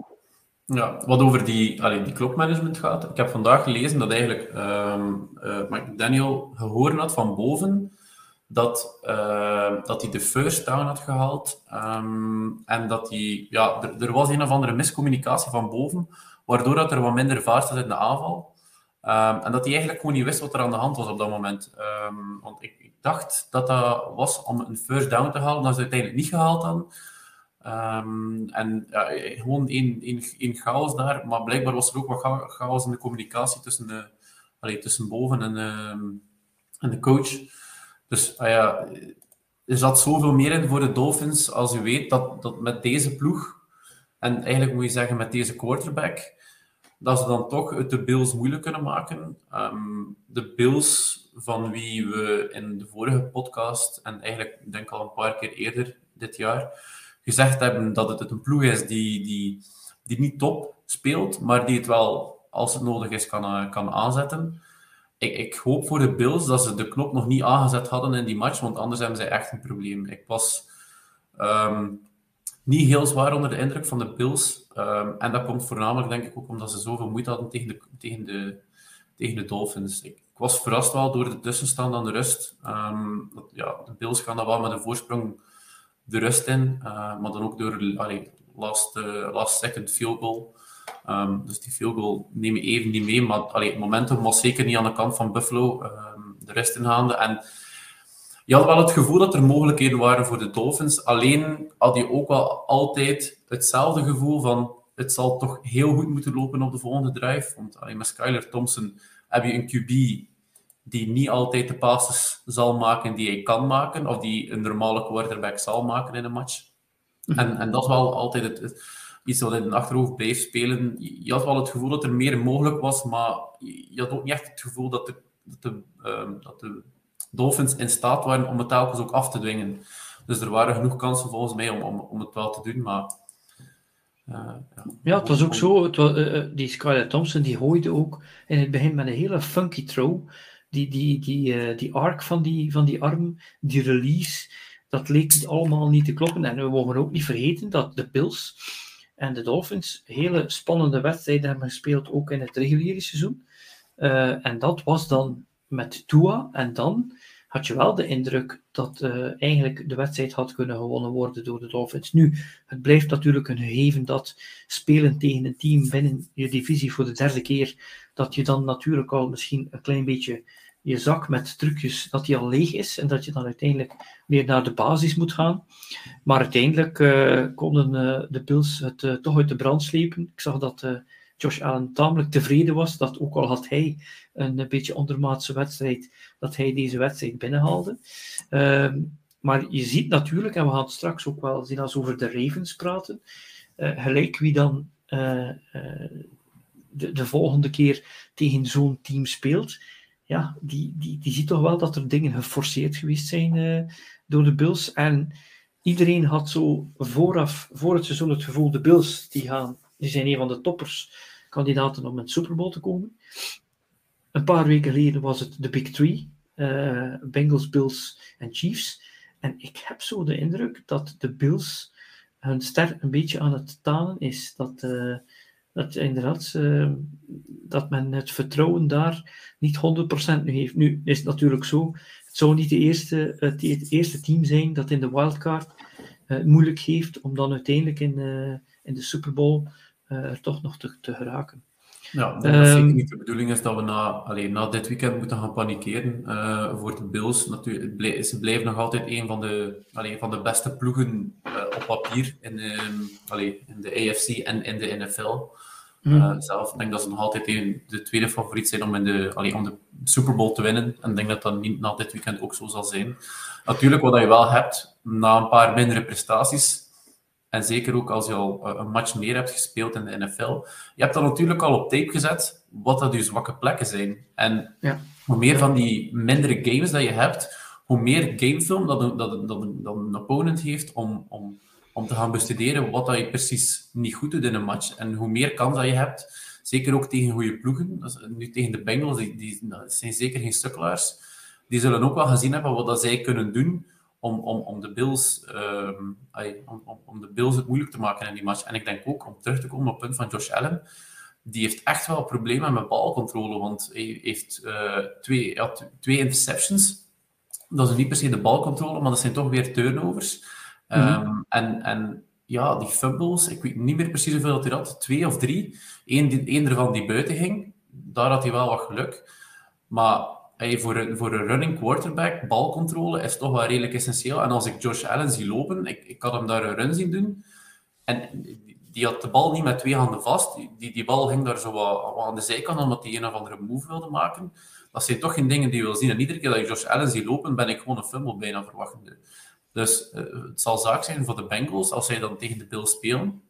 Ja, wat over die, allee, die klokmanagement gaat. Ik heb vandaag gelezen dat eigenlijk um, uh, Daniel gehoord had van boven dat, uh, dat hij de first down had gehaald. Um, en dat hij, ja, er, was een of andere miscommunicatie van boven, waardoor dat er wat minder vaart zat in de aanval. Um, en dat hij eigenlijk gewoon niet wist wat er aan de hand was op dat moment. want ik, ik, dacht dat dat was om een first down te halen, dat ze uiteindelijk niet gehaald hadden. Ehm, en gewoon één chaos daar. Maar blijkbaar was er ook wat chaos in de communicatie tussen, de, allee, tussen boven en, ehm, en de coach. Dus ah ja, er zat zoveel meer in voor de Dolphins als u weet dat, dat met deze ploeg, en eigenlijk moet je zeggen met deze quarterback, dat ze dan toch het de Bills moeilijk kunnen maken. Ehm, de Bills van wie we in de vorige podcast, en eigenlijk denk al een paar keer eerder dit jaar, gezegd hebben dat het een ploeg is die, die, die niet top speelt, maar die het wel, als het nodig is, kan, eh, kan aanzetten. Ik, ik hoop voor de Bills dat ze de knop nog niet aangezet hadden in die match, want anders hebben ze echt een probleem. Ik was ehm, niet heel zwaar onder de indruk van de Bills. Ehm, en dat komt voornamelijk, denk ik, ook omdat ze zoveel moeite hadden tegen de, tegen de, tegen de Dolphins. Ik, ik was verrast wel door de tussenstand aan de rust. Ehm, ja, de Bills gaan dan wel met een voorsprong de rust in, uh, maar dan ook door allee, last, uh, last second field goal. Um, dus die field goal neem je even niet mee, maar allee, het momentum was zeker niet aan de kant van Buffalo, um, de rest ingaande. En je had wel het gevoel dat er mogelijkheden waren voor de Dolphins, alleen had je ook wel altijd hetzelfde gevoel van het zal toch heel goed moeten lopen op de volgende drive. Want allee, met Skyler Thompson heb je een QB die niet altijd de passes zal maken die hij kan maken, of die een normale quarterback zal maken in een match. Mhm. En, en dat is wel altijd het, iets wat in de achterhoofd blijft spelen. Je had wel het gevoel dat er meer mogelijk was, maar je had ook niet echt het gevoel dat de, dat de, ehm, dat de Dolphins in staat waren om het telkens ook af te dwingen. Dus er waren genoeg kansen volgens mij om, om, om het wel te doen, maar... Uh, ja. ja. het was ook zo. Het was, uh, die Skyler Thompson die gooide ook in het begin met een hele funky throw die, die, die, die arc van die, van die arm, die release, dat leek allemaal niet te kloppen. En we mogen ook niet vergeten dat de Bills en de Dolphins hele spannende wedstrijden hebben gespeeld, ook in het reguliere seizoen. Uh, en dat was dan met Tua. En dan had je wel de indruk dat uh, eigenlijk de wedstrijd had kunnen gewonnen worden door de Dolphins. Nu, het blijft natuurlijk een gegeven dat spelen tegen een team binnen je divisie voor de derde keer, dat je dan natuurlijk al misschien een klein beetje je zak met trucjes, dat die al leeg is en dat je dan uiteindelijk weer naar de basis moet gaan. Maar uiteindelijk uh, konden uh, de Bills het uh, toch uit de brand slepen. Ik zag dat Josh Allen tamelijk tevreden was, dat ook al had hij een, beetje ondermaatse wedstrijd, dat hij deze wedstrijd binnenhaalde. Ehm, maar je ziet natuurlijk, en we gaan straks ook wel zien als over de Ravens praten, gelijk wie dan de, de volgende keer tegen zo'n team speelt, ja, die, die, die ziet toch wel dat er dingen geforceerd geweest zijn uh, door de Bills. En iedereen had zo vooraf, voor het seizoen, het gevoel: de Bills die gaan, die zijn een van de toppers kandidaten om het Super Bowl te komen. Een paar weken geleden was het de Big Three: uh, Bengals, Bills en Chiefs. En ik heb zo de indruk dat de Bills hun ster een beetje aan het tanen is. Dat. Uh, dat inderdaad, uh, dat men het vertrouwen daar niet 100% nu heeft. Nu is het natuurlijk zo, het zou niet de eerste, het, het eerste team zijn dat in de wildcard uh, moeilijk heeft om dan uiteindelijk in, uh, in de Super Bowl er toch nog te, te geraken. Ja, dat is zeker niet de bedoeling is dat we na, alleen, na dit weekend moeten gaan panikeren uh, voor de Bills. Natuurlijk, ze blijven nog altijd een van de, alleen, van de beste ploegen uh, op papier in, um, alleen, in de AFC en in de NFL. Mm. Uh, zelf denk dat ze nog altijd een, de tweede favoriet zijn om, in de, allee, om de Super Bowl te winnen. En ik denk dat dat niet na dit weekend ook zo zal zijn. Natuurlijk, wat je wel hebt, na een paar mindere prestaties, en zeker ook als je al een match meer hebt gespeeld in de NFL, je hebt dan natuurlijk al op tape gezet wat dat je zwakke plekken zijn. En ja. hoe meer van die mindere games dat je hebt, hoe meer gamefilm dat, dat, dat, dat een opponent heeft om, om om te gaan bestuderen wat dat je precies niet goed doet in een match. En hoe meer kans dat je hebt, zeker ook tegen goede ploegen, nu tegen de Bengals, die, die zijn zeker geen sukkelaars, die zullen ook wel gezien hebben wat dat zij kunnen doen om, om, om, de Bills, um, om, om, de Bills het moeilijk te maken in die match. En ik denk ook, om terug te komen op het punt van Josh Allen, die heeft echt wel problemen met balcontrole, want hij heeft uh, twee, ja, twee interceptions. Dat is niet per se de balcontrole, maar dat zijn toch weer turnovers. Mhm. Ehm, en, en ja, die fumbles, ik weet niet meer precies hoeveel dat hij had, twee of drie. Eén, Eén ervan die buiten ging, daar had hij wel wat geluk. Maar voor, een, voor een running quarterback, balcontrole is toch wel redelijk essentieel. En als ik Josh Allen zie lopen, ik, ik had hem daar een run zien doen. En die had de bal niet met twee handen vast. Die, die bal ging daar zo wat, aan de zijkant, omdat hij een of andere move wilde maken. Dat zijn toch geen dingen die je wil zien. En iedere keer dat ik Josh Allen zie lopen, ben ik gewoon een fumble bijna verwachtende. Dus uh, het zal zaak zijn voor de Bengals, als zij dan tegen de Bills spelen,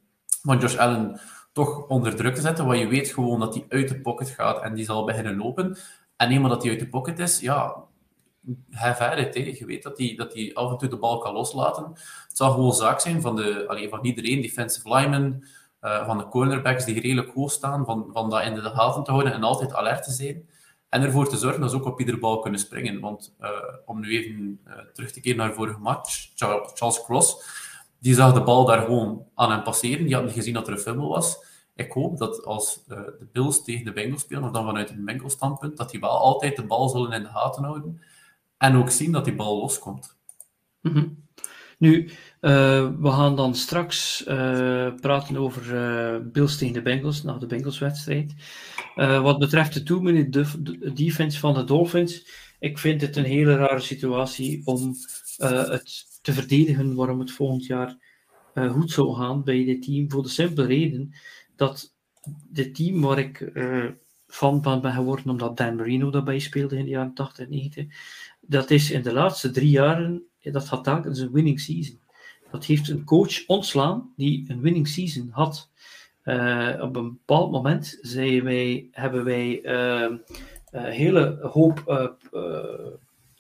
van Josh Allen toch onder druk te zetten, want je weet gewoon dat hij uit de pocket gaat en die zal beginnen lopen. En eenmaal dat hij uit de pocket is, ja, have at. Je weet dat hij, dat hij af en toe de bal kan loslaten. Het zal gewoon zaak zijn van, de, allee, van iedereen, defensive linemen, uh, van de cornerbacks die redelijk hoog staan, van, van dat in de gaten te houden en altijd alert te zijn. En ervoor te zorgen dat ze ook op iedere bal kunnen springen. Want uh, om nu even uh, terug te keren naar vorige match, Charles Cross, die zag de bal daar gewoon aan hem passeren. Die had niet gezien dat er een fumble was. Ik hoop dat als uh, de Bills tegen de Bengals spelen, dan vanuit een Bengals standpunt, dat die wel altijd de bal zullen in de gaten houden. En ook zien dat die bal loskomt. -hmm. Nu, uh, we gaan dan straks uh, praten over uh, Bills tegen de Bengals, na de Bengals-wedstrijd. wat betreft de two-minute defense van de Dolphins, ik vind het een hele rare situatie om het te verdedigen waarom het volgend jaar goed zou gaan bij dit team. Voor de simpele reden dat dit team waar ik fan van ben geworden, omdat Dan Marino daarbij speelde in de jaren 80 en 90, dat is in de laatste drie jaren dat had telkens een winning season. Dat heeft een coach ontslaan die een winning season had. Uh, op een bepaald moment wij, hebben wij uh, een hele hoop uh,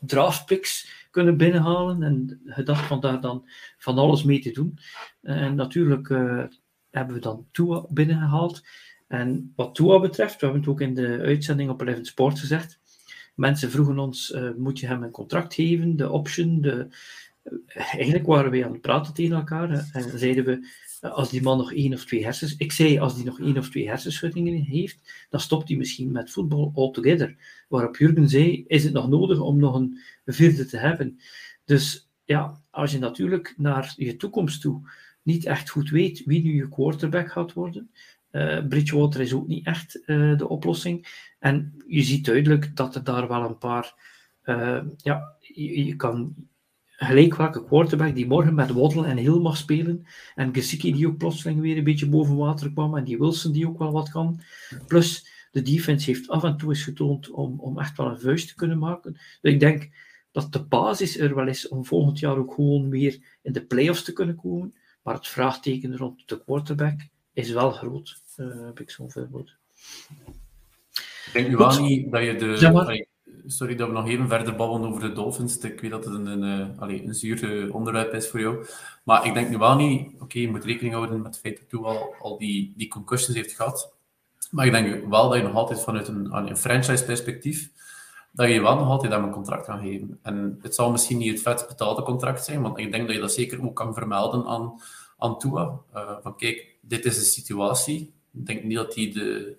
draftpicks kunnen binnenhalen en gedacht van daar dan van alles mee te doen. En natuurlijk hebben we dan Tua binnengehaald. En wat Tua betreft, we hebben het ook in de uitzending op Eleven Sport gezegd, Mensen vroegen ons, uh, moet je hem een contract geven, de option, de... Eigenlijk waren we aan het praten tegen elkaar en zeiden we, uh, als die man nog één of twee hersens... Ik zei, als die nog één of twee hersenschuddingen heeft, dan stopt hij misschien met voetbal altogether. Waarop Jurgen zei, is het nog nodig om nog een vierde te hebben? Dus ja, als je natuurlijk naar je toekomst toe niet echt goed weet wie nu je quarterback gaat worden, uh, Bridgewater is ook niet echt uh, de oplossing. En je ziet duidelijk dat er daar wel een paar. Uh, ja, je, je, kan gelijk welke quarterback die morgen met Waddle en Hill mag spelen. En Gesicki die ook plotseling weer een beetje boven water kwam. En die Wilson die ook wel wat kan. Plus de defense heeft af en toe eens getoond om, om echt wel een vuist te kunnen maken. Dus ik denk dat de basis er wel is om volgend jaar ook gewoon weer in de playoffs te kunnen komen. Maar het vraagteken rond de quarterback is wel groot, uh, heb ik zo'n voorbeeld. Ik denk nu wel niet dat je de... Ja, sorry dat we nog even verder babbelen over de Dolphins. Ik weet dat het een, een, een, eh, een zuur eh, onderwerp is voor jou. Maar ik denk nu wel niet... Oké, okay, je moet rekening houden met het feit dat hij al, al die, die concussions heeft gehad. Maar ik denk wel dat je nog altijd vanuit een, een franchise-perspectief dat je wel nog altijd hem een contract kan geven. En het zal misschien niet het vet betaalde contract zijn, want ik denk dat je dat zeker ook kan vermelden aan, aan Tua. Uh, van kijk, dit is de situatie. Ik denk niet dat hij de...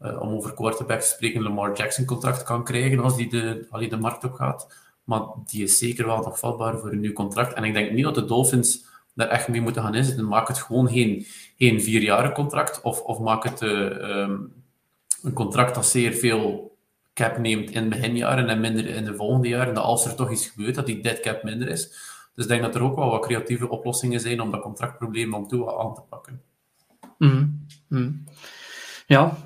Uh, om over quarterbacks te spreken, Lamar Jackson contract kan krijgen als die de, allee, de markt op gaat. Maar die is zeker wel nog vatbaar voor een nieuw contract. En ik denk niet dat de Dolphins daar echt mee moeten gaan inzetten. Maak het gewoon geen, geen vierjaren contract of, of maak het uh, um, een contract dat zeer veel cap neemt in beginjaren en minder in de volgende jaren. Dat als er toch iets gebeurt, dat die dead cap minder is. Dus ik denk dat er ook wel wat creatieve oplossingen zijn om dat contractprobleem om toe aan te pakken. Mm. Ja,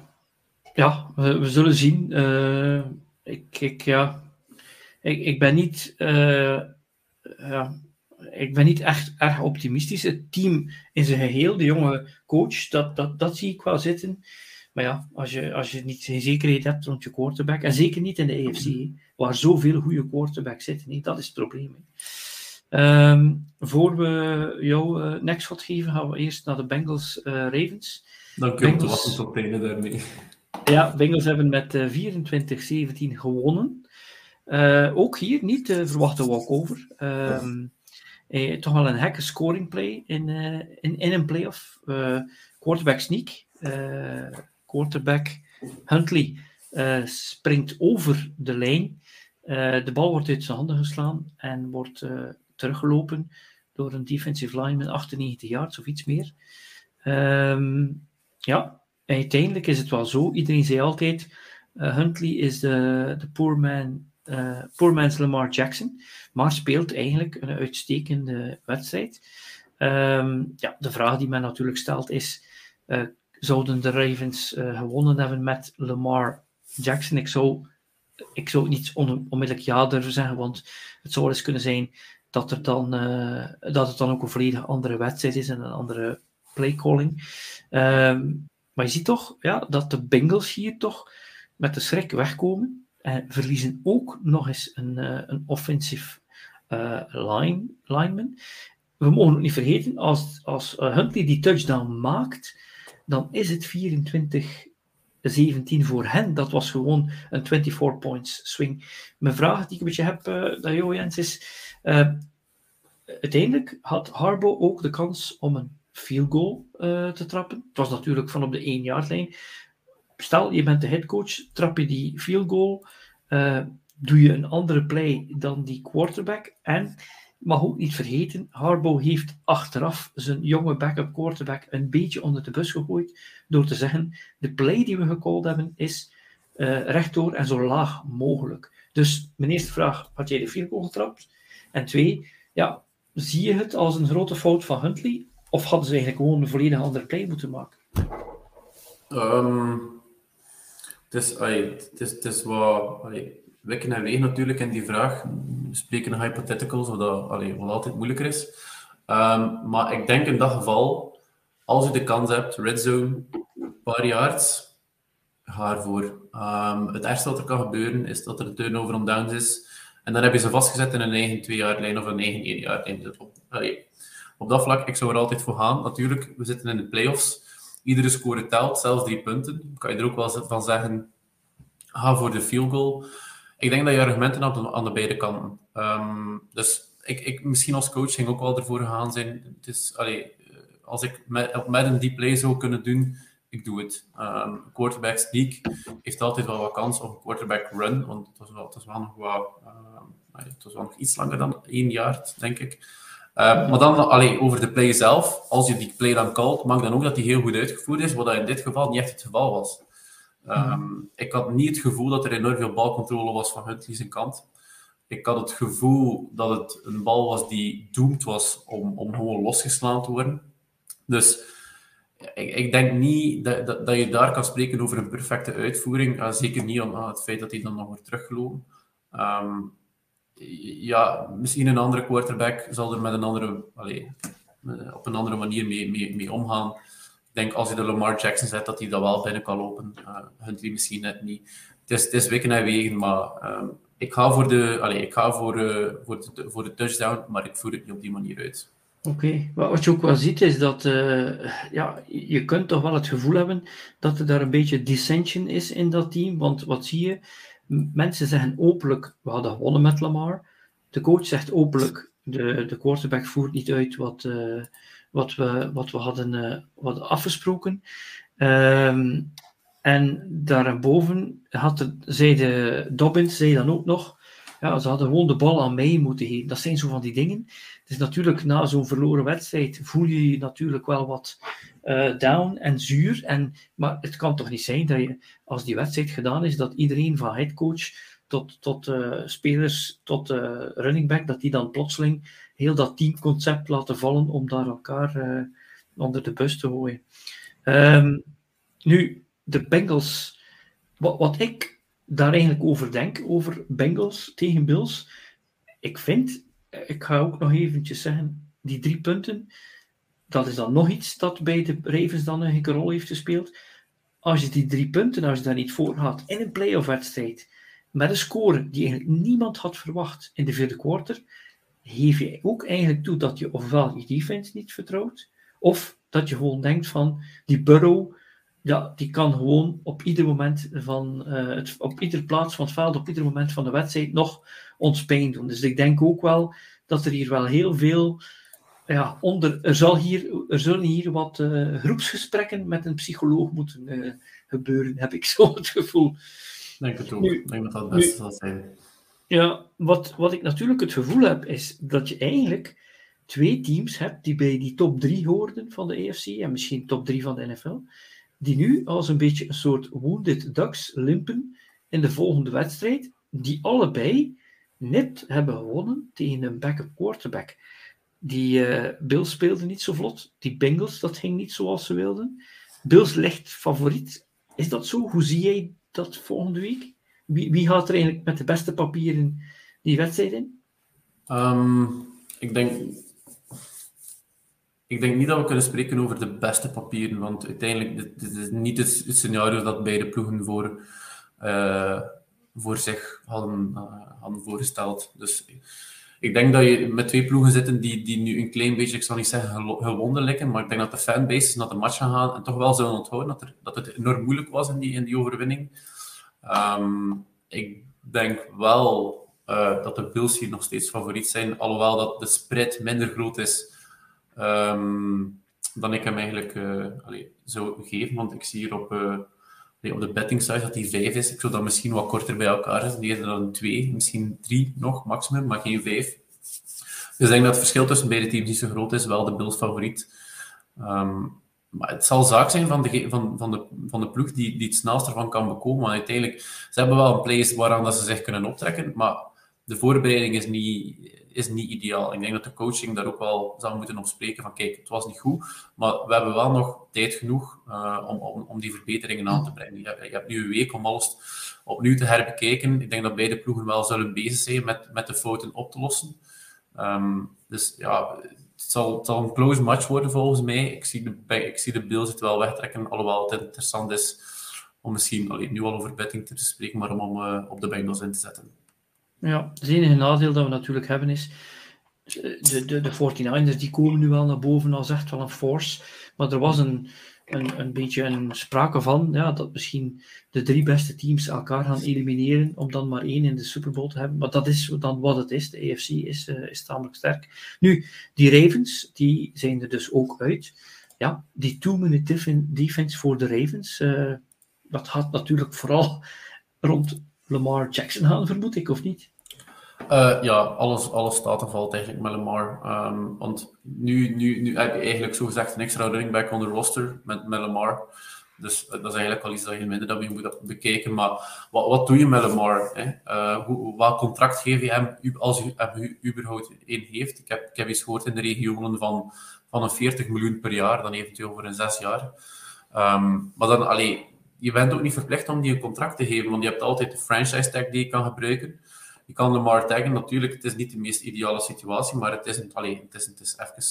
ja, we, zullen zien. Uh, ik, ik, ja, ik, ik ben niet, uh, ja, ik ben niet echt erg optimistisch. Het team in zijn geheel, de jonge coach, dat, dat, dat zie ik wel zitten. Maar ja, als je, als je niet geen zekerheid hebt rond je quarterback, en zeker niet in de AFC, waar zoveel goede quarterbacks zitten, dat is het probleem. Um, voor we jou uh, next shot geven, gaan we eerst naar de Bengals uh, Ravens. Dan kun je Bengals... tot einde daarmee. Ja, Bengals hebben met uh, 24-17 gewonnen. Uh, ook hier niet te verwachten walkover. Um, eh, toch wel een hekke scoring play in, in, in een playoff. quarterback sneak. Quarterback Huntley springt over de lijn. de bal wordt uit zijn handen geslaan en wordt teruggelopen door een defensive line met 98 yards of iets meer. Um, ja, uiteindelijk is het wel zo, iedereen zei altijd, Huntley is de, de poor, man, poor man's Lamar Jackson, maar speelt eigenlijk een uitstekende wedstrijd. Ehm, ja, de vraag die men natuurlijk stelt is, zouden de Ravens gewonnen hebben met Lamar Jackson? Ik zou, ik zou niet onmiddellijk ja durven zeggen, want het zou eens kunnen zijn dat, er dan, dat het dan ook een volledig andere wedstrijd is en een andere playcalling. Um, maar je ziet toch ja, dat de Bengals hier toch met de schrik wegkomen. En verliezen ook nog eens een, uh, een offensive line, lineman. We mogen ook niet vergeten, als, als Huntley die touchdown maakt, dan is het 24 17 voor hen. Dat was gewoon een 24 points swing. Mijn vraag die ik een beetje heb, uh, Jens, is: uh, uiteindelijk had Harbo ook de kans om een field goal uh, te trappen. Het was natuurlijk van op de 1 yard lijn. Stel, je bent de headcoach, trap je die field goal, doe je een andere play dan die quarterback. En mag ook niet vergeten, Harbo heeft achteraf zijn jonge backup quarterback een beetje onder de bus gegooid door te zeggen, de play die we gecalled hebben is uh, rechtdoor en zo laag mogelijk. Dus mijn eerste vraag, had jij de goal getrapt? En twee, ja, zie je het als een grote fout van Huntley of hadden ze eigenlijk gewoon een volledig andere play moeten maken? Um, het, is, ay, wikken en wegen natuurlijk in die vraag. We spreken hypotheticals, wat, allee, wat altijd moeilijker is. Um, maar ik denk in dat geval, als je de kans hebt, red zone, paar yards, ga ervoor. Um, het ergste wat er kan gebeuren is dat er een turnover on downs is. En dan heb je ze vastgezet in een eigen 2 jaar lijn of een eigen 1 jaar lijn. Allee, op dat vlak, ik zou er altijd voor gaan. Natuurlijk, we zitten in de playoffs. Iedere score telt, zelfs drie punten. Kan je er ook wel van zeggen, ga voor de field goal. Ik denk dat je argumenten hebt aan de beide kanten. Um, dus ik, ik, misschien als coach ging ook wel ervoor gegaan zijn. Het is, allee, als ik met, een deep play zou kunnen doen, ik doe het. Um, quarterback sneak heeft altijd wel wat kans op een quarterback run, want het was wel, nog wel nog iets langer dan één jaar, denk ik. Maar dan allee, over de play zelf. Als je die play dan called, mag dan ook dat die heel goed uitgevoerd is, wat in dit geval niet echt het geval was. Um, Ik had niet het gevoel dat er enorm veel balcontrole was van Huntley zijn kant. Ik had het gevoel dat het een bal was die doemd was om, om gewoon losgeslaan te worden. Dus ik, ik denk niet dat, dat, je daar kan spreken over een perfecte uitvoering. Uh, zeker niet aan, het feit dat hij dan nog wordt teruggelopen. Um, ja, misschien een andere quarterback zal er met een andere, allez, op een andere manier mee, mee, omgaan. Denk als je de Lamar Jackson zet, dat hij dat wel binnen kan lopen. Uh, Huntley misschien net niet. Het is, het en wegen, maar um, ik ga voor de, allez, ik ga voor, uh, voor, de, voor de touchdown, maar ik voer het niet op die manier uit. Oké, wat je ook wel ziet is dat uh, ja, je kunt toch wel het gevoel hebben dat er daar een beetje dissension is in dat team. Want wat zie je? mensen zeggen openlijk, we hadden gewonnen met Lamar. De coach zegt openlijk, de, de quarterback voert niet uit wat, wat, we, wat we hadden uh, wat afgesproken. Um, en daarboven had de, zei de Dobbins zei dan ook nog, ja, ze hadden gewoon de bal aan mij moeten geven. Dat zijn zo van die dingen. Dus natuurlijk, na zo'n verloren wedstrijd voel je je natuurlijk wel wat uh, down en zuur. En, maar het kan toch niet zijn dat je, als die wedstrijd gedaan is, dat iedereen van headcoach tot, tot uh, spelers, tot uh, running back, dat die dan plotseling heel dat teamconcept laten vallen om daar elkaar onder de bus te gooien. Um, nu, de Bengals, wat, wat ik daar eigenlijk over denk, over Bengals tegen Bills, ik vind, ik ga ook nog eventjes zeggen, die drie punten, dat is dan nog iets dat bij de Ravens dan een rol heeft gespeeld. Als je die drie punten, als je daar niet voor had in een playoff wedstrijd, met een score die eigenlijk niemand had verwacht in de vierde quarter, geef je ook eigenlijk toe dat je ofwel je defense niet vertrouwt, of dat je gewoon denkt van die Burrow, ja, die kan gewoon op ieder moment van uh, het, op ieder plaats van het veld, op ieder moment van de wedstrijd nog ons pijn doen. Dus ik denk ook wel dat er hier wel heel veel ja, onder, er, zal hier, er zullen hier wat uh, groepsgesprekken met een psycholoog moeten uh, gebeuren, heb ik zo het gevoel. Denk het ook. Ik denk dat dat het beste zal zijn. Ja, wat, wat ik natuurlijk het gevoel heb, is dat je eigenlijk twee teams hebt die bij die top 3 hoorden van de EFC en misschien top 3 van de NFL. die nu als een beetje een soort wounded ducks limpen in de volgende wedstrijd, die allebei net hebben gewonnen tegen een backup quarterback. Die uh, Bills speelde niet zo vlot, die Bengals, dat ging niet zoals ze wilden. Bills ligt favoriet. Is dat zo? Hoe zie jij dat volgende week? Wie, wie gaat er eigenlijk met de beste papieren die wedstrijd in? Um, ik denk ik denk niet dat we kunnen spreken over de beste papieren, want uiteindelijk dit, dit is niet het, scenario dat beide ploegen voor, uh, voor zich hadden, uh, hadden voorgesteld. Dus ik denk dat je met twee ploegen zitten die, die nu een klein beetje, ik zal niet zeggen gewonnen lijken, maar ik denk dat de fanbases naar de match gaan gaan en toch wel zullen onthouden dat, er, dat het enorm moeilijk was in die, in die overwinning. Um, ik denk wel uh, dat de Bills hier nog steeds favoriet zijn, alhoewel dat de spread minder groot is um, dan ik hem eigenlijk allee, zou geven. Want ik zie hier op, uh, op de betting site dat die 5 is. Ik zou dat misschien wat korter bij elkaar zetten. Eerder dan 2, misschien 3 nog maximum, maar geen 5. Dus ik denk dat het verschil tussen beide teams niet zo groot is. Wel de Bills favoriet. Um, maar het zal zaak zijn van de, van, van de, van de ploeg die, die het snelst ervan kan bekomen. Want uiteindelijk, ze hebben wel een place waaraan dat ze zich kunnen optrekken, maar de voorbereiding is niet, is niet ideaal. Ik denk dat de coaching daar ook wel zou moeten op spreken van kijk, het was niet goed, maar we hebben wel nog tijd genoeg uh, om, om, om die verbeteringen aan te brengen. Je je hebt nu een week om alles opnieuw te herbekijken. Ik denk dat beide ploegen wel zullen bezig zijn met, met de fouten op te lossen. Um, dus ja, het zal, een close match worden volgens mij. Ik zie de, ik zie de Bills het wel wegtrekken, alhoewel het interessant is om misschien alleen nu al over betting te spreken, maar om, uh, op de Bengals in te zetten. Ja, het enige nadeel dat we natuurlijk hebben is, de, de, de 49ers die komen nu wel naar boven als echt wel een force, maar er was een, een, beetje een sprake van ja, dat misschien de drie beste teams elkaar gaan elimineren om dan maar één in de Super Bowl te hebben. Maar dat is dan wat het is. De AFC is, uh, is tamelijk sterk. Nu, die Ravens, die zijn er dus ook uit. Ja, die two-minute defense voor de Ravens, uh, dat gaat natuurlijk vooral rond Lamar Jackson gaan, vermoed ik, of niet? Uh, ja, alles, alles staat en valt eigenlijk met Lamar. Um, want nu, nu, nu heb je eigenlijk zo gezegd een extra running back on the roster met, met. Dus uh, dat is eigenlijk al iets dat je minder dat je moet bekijken. Maar wat, wat doe je met Lamar? Hè? Uh, hoe, wat contract geef je hem als u hem überhaupt één heeft? Ik heb, ik heb iets gehoord in de regionen van, van een 40 miljoen per jaar, dan eventueel voor een zes jaar. Um, maar dan, allee, je bent ook niet verplicht om die een contract te geven, want je hebt altijd de franchise tag die je kan gebruiken. Je kan Lamar taggen, natuurlijk, het is niet de meest ideale situatie, maar het is, een, allee, het is, het is even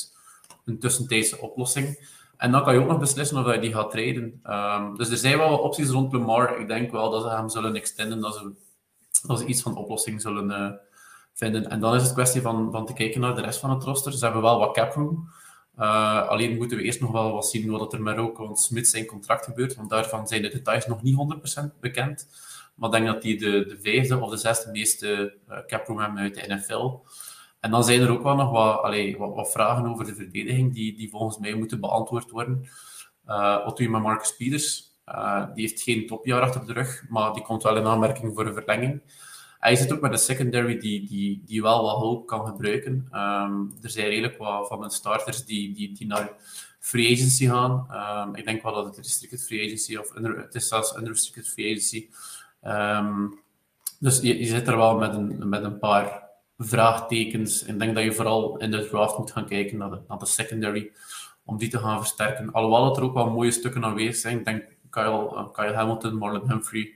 een tussentijdse oplossing. En dan kan je ook nog beslissen of je die gaat treden. Um, dus er zijn wel wat opties rond Lamar. Ik denk wel dat ze hem zullen extenden, dat ze, dat ze iets van oplossing zullen uh, vinden. En dan is het kwestie van, van te kijken naar de rest van het roster. Ze hebben wel wat cap room. Uh, alleen moeten we eerst nog wel wat zien wat er met ook Smith zijn contract gebeurt, want daarvan zijn de details nog niet 100% bekend. Maar ik denk dat die de, de vijfde of de zesde meeste uh, caproom hebben uit de NFL. En dan zijn er ook wel nog wat, wat, vragen over de verdediging die, die volgens mij moeten beantwoord worden. Uh, wat doe je met Marcus Peters? Uh, die heeft geen topjaar achter de rug, maar die komt wel in aanmerking voor een verlenging. Hij zit ook met een secondary die, die, die wel wat hulp kan gebruiken. Um, er zijn redelijk wat van de starters die, die, die naar free agency gaan. Um, ik denk wel dat het restricted free agency, of het is zelfs unrestricted free agency, Um, dus je, zit er wel met een, met een paar vraagtekens. Ik denk dat je vooral in de draft moet gaan kijken naar de, naar de secondary, om die te gaan versterken. Alhoewel er ook wel mooie stukken aanwezig zijn. Ik denk Kyle, uh, Kyle Hamilton, Marlon Humphrey,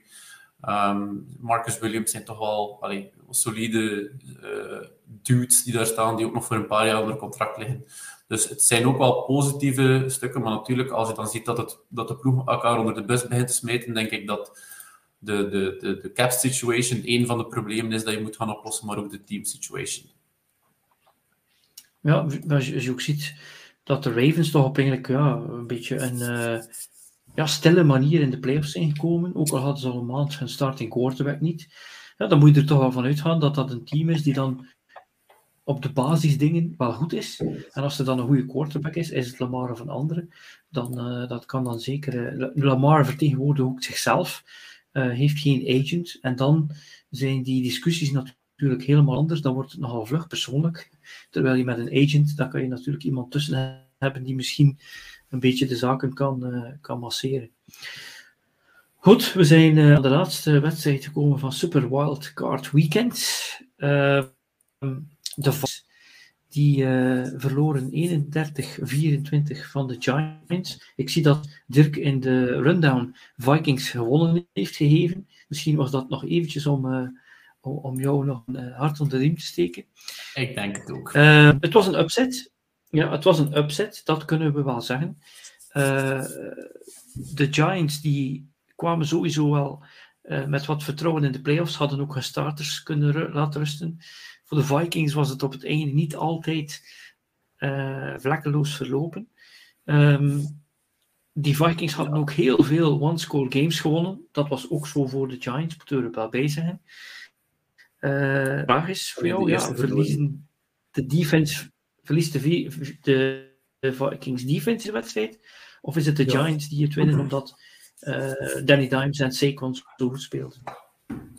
um, Marcus Williams zijn toch wel solide uh, dudes die daar staan, die ook nog voor een paar jaar onder contract liggen. Dus het zijn ook wel positieve stukken, maar natuurlijk, als je dan ziet dat, het, dat de ploeg elkaar onder de bus begint te smeten, denk ik dat de, de, de, de cap situation een van de problemen is dat je moet gaan oplossen, maar ook de team situation. Ja, als je, ook ziet dat de Ravens toch op eigenlijk ja, een beetje een uh, ja, stille manier in de playoffs zijn gekomen, ook al hadden ze al een maand hun starting quarterback niet, dan moet je er toch wel van uitgaan dat dat een team is die dan op de basisdingen wel goed is. En als er dan een goede quarterback is, is het Lamar of een andere, dan uh, dat kan dan zeker... Uh, Lamar vertegenwoordigt ook zichzelf. Eh, heeft geen agent. En dan zijn die discussies natuurlijk helemaal anders. Dan wordt het nogal vlug persoonlijk. Terwijl je met een agent, dan kan je natuurlijk iemand tussen hebben die misschien een beetje de zaken kan, kan masseren. Goed, we zijn aan de laatste wedstrijd gekomen van Super Wild Card Weekend. Ehm, de die uh, verloren 31-24 van de Giants. Ik zie dat Dirk in de rundown Vikings gewonnen heeft gegeven. Misschien was dat nog eventjes om, uh, om jou nog een uh, hart onder de riem te steken. Ik denk het ook. het was een upset. Ja, het was een upset, dat kunnen we wel zeggen. de Giants die kwamen sowieso wel met wat vertrouwen in de playoffs, hadden ook hun starters kunnen laten rusten voor de Vikings was het op het einde niet altijd uh, vlekkeloos verlopen. Um, die Vikings hadden ook heel veel one-score games gewonnen. Dat was ook zo voor de Giants, moet er wel bij zijn. Uh, vraag is voor jou, ja, verliezen de defense, verliest de, de, de Vikings defense de wedstrijd? Of is het de Giants die het winnen omdat uh, Danny Dimes en Saquon zo goed speelden?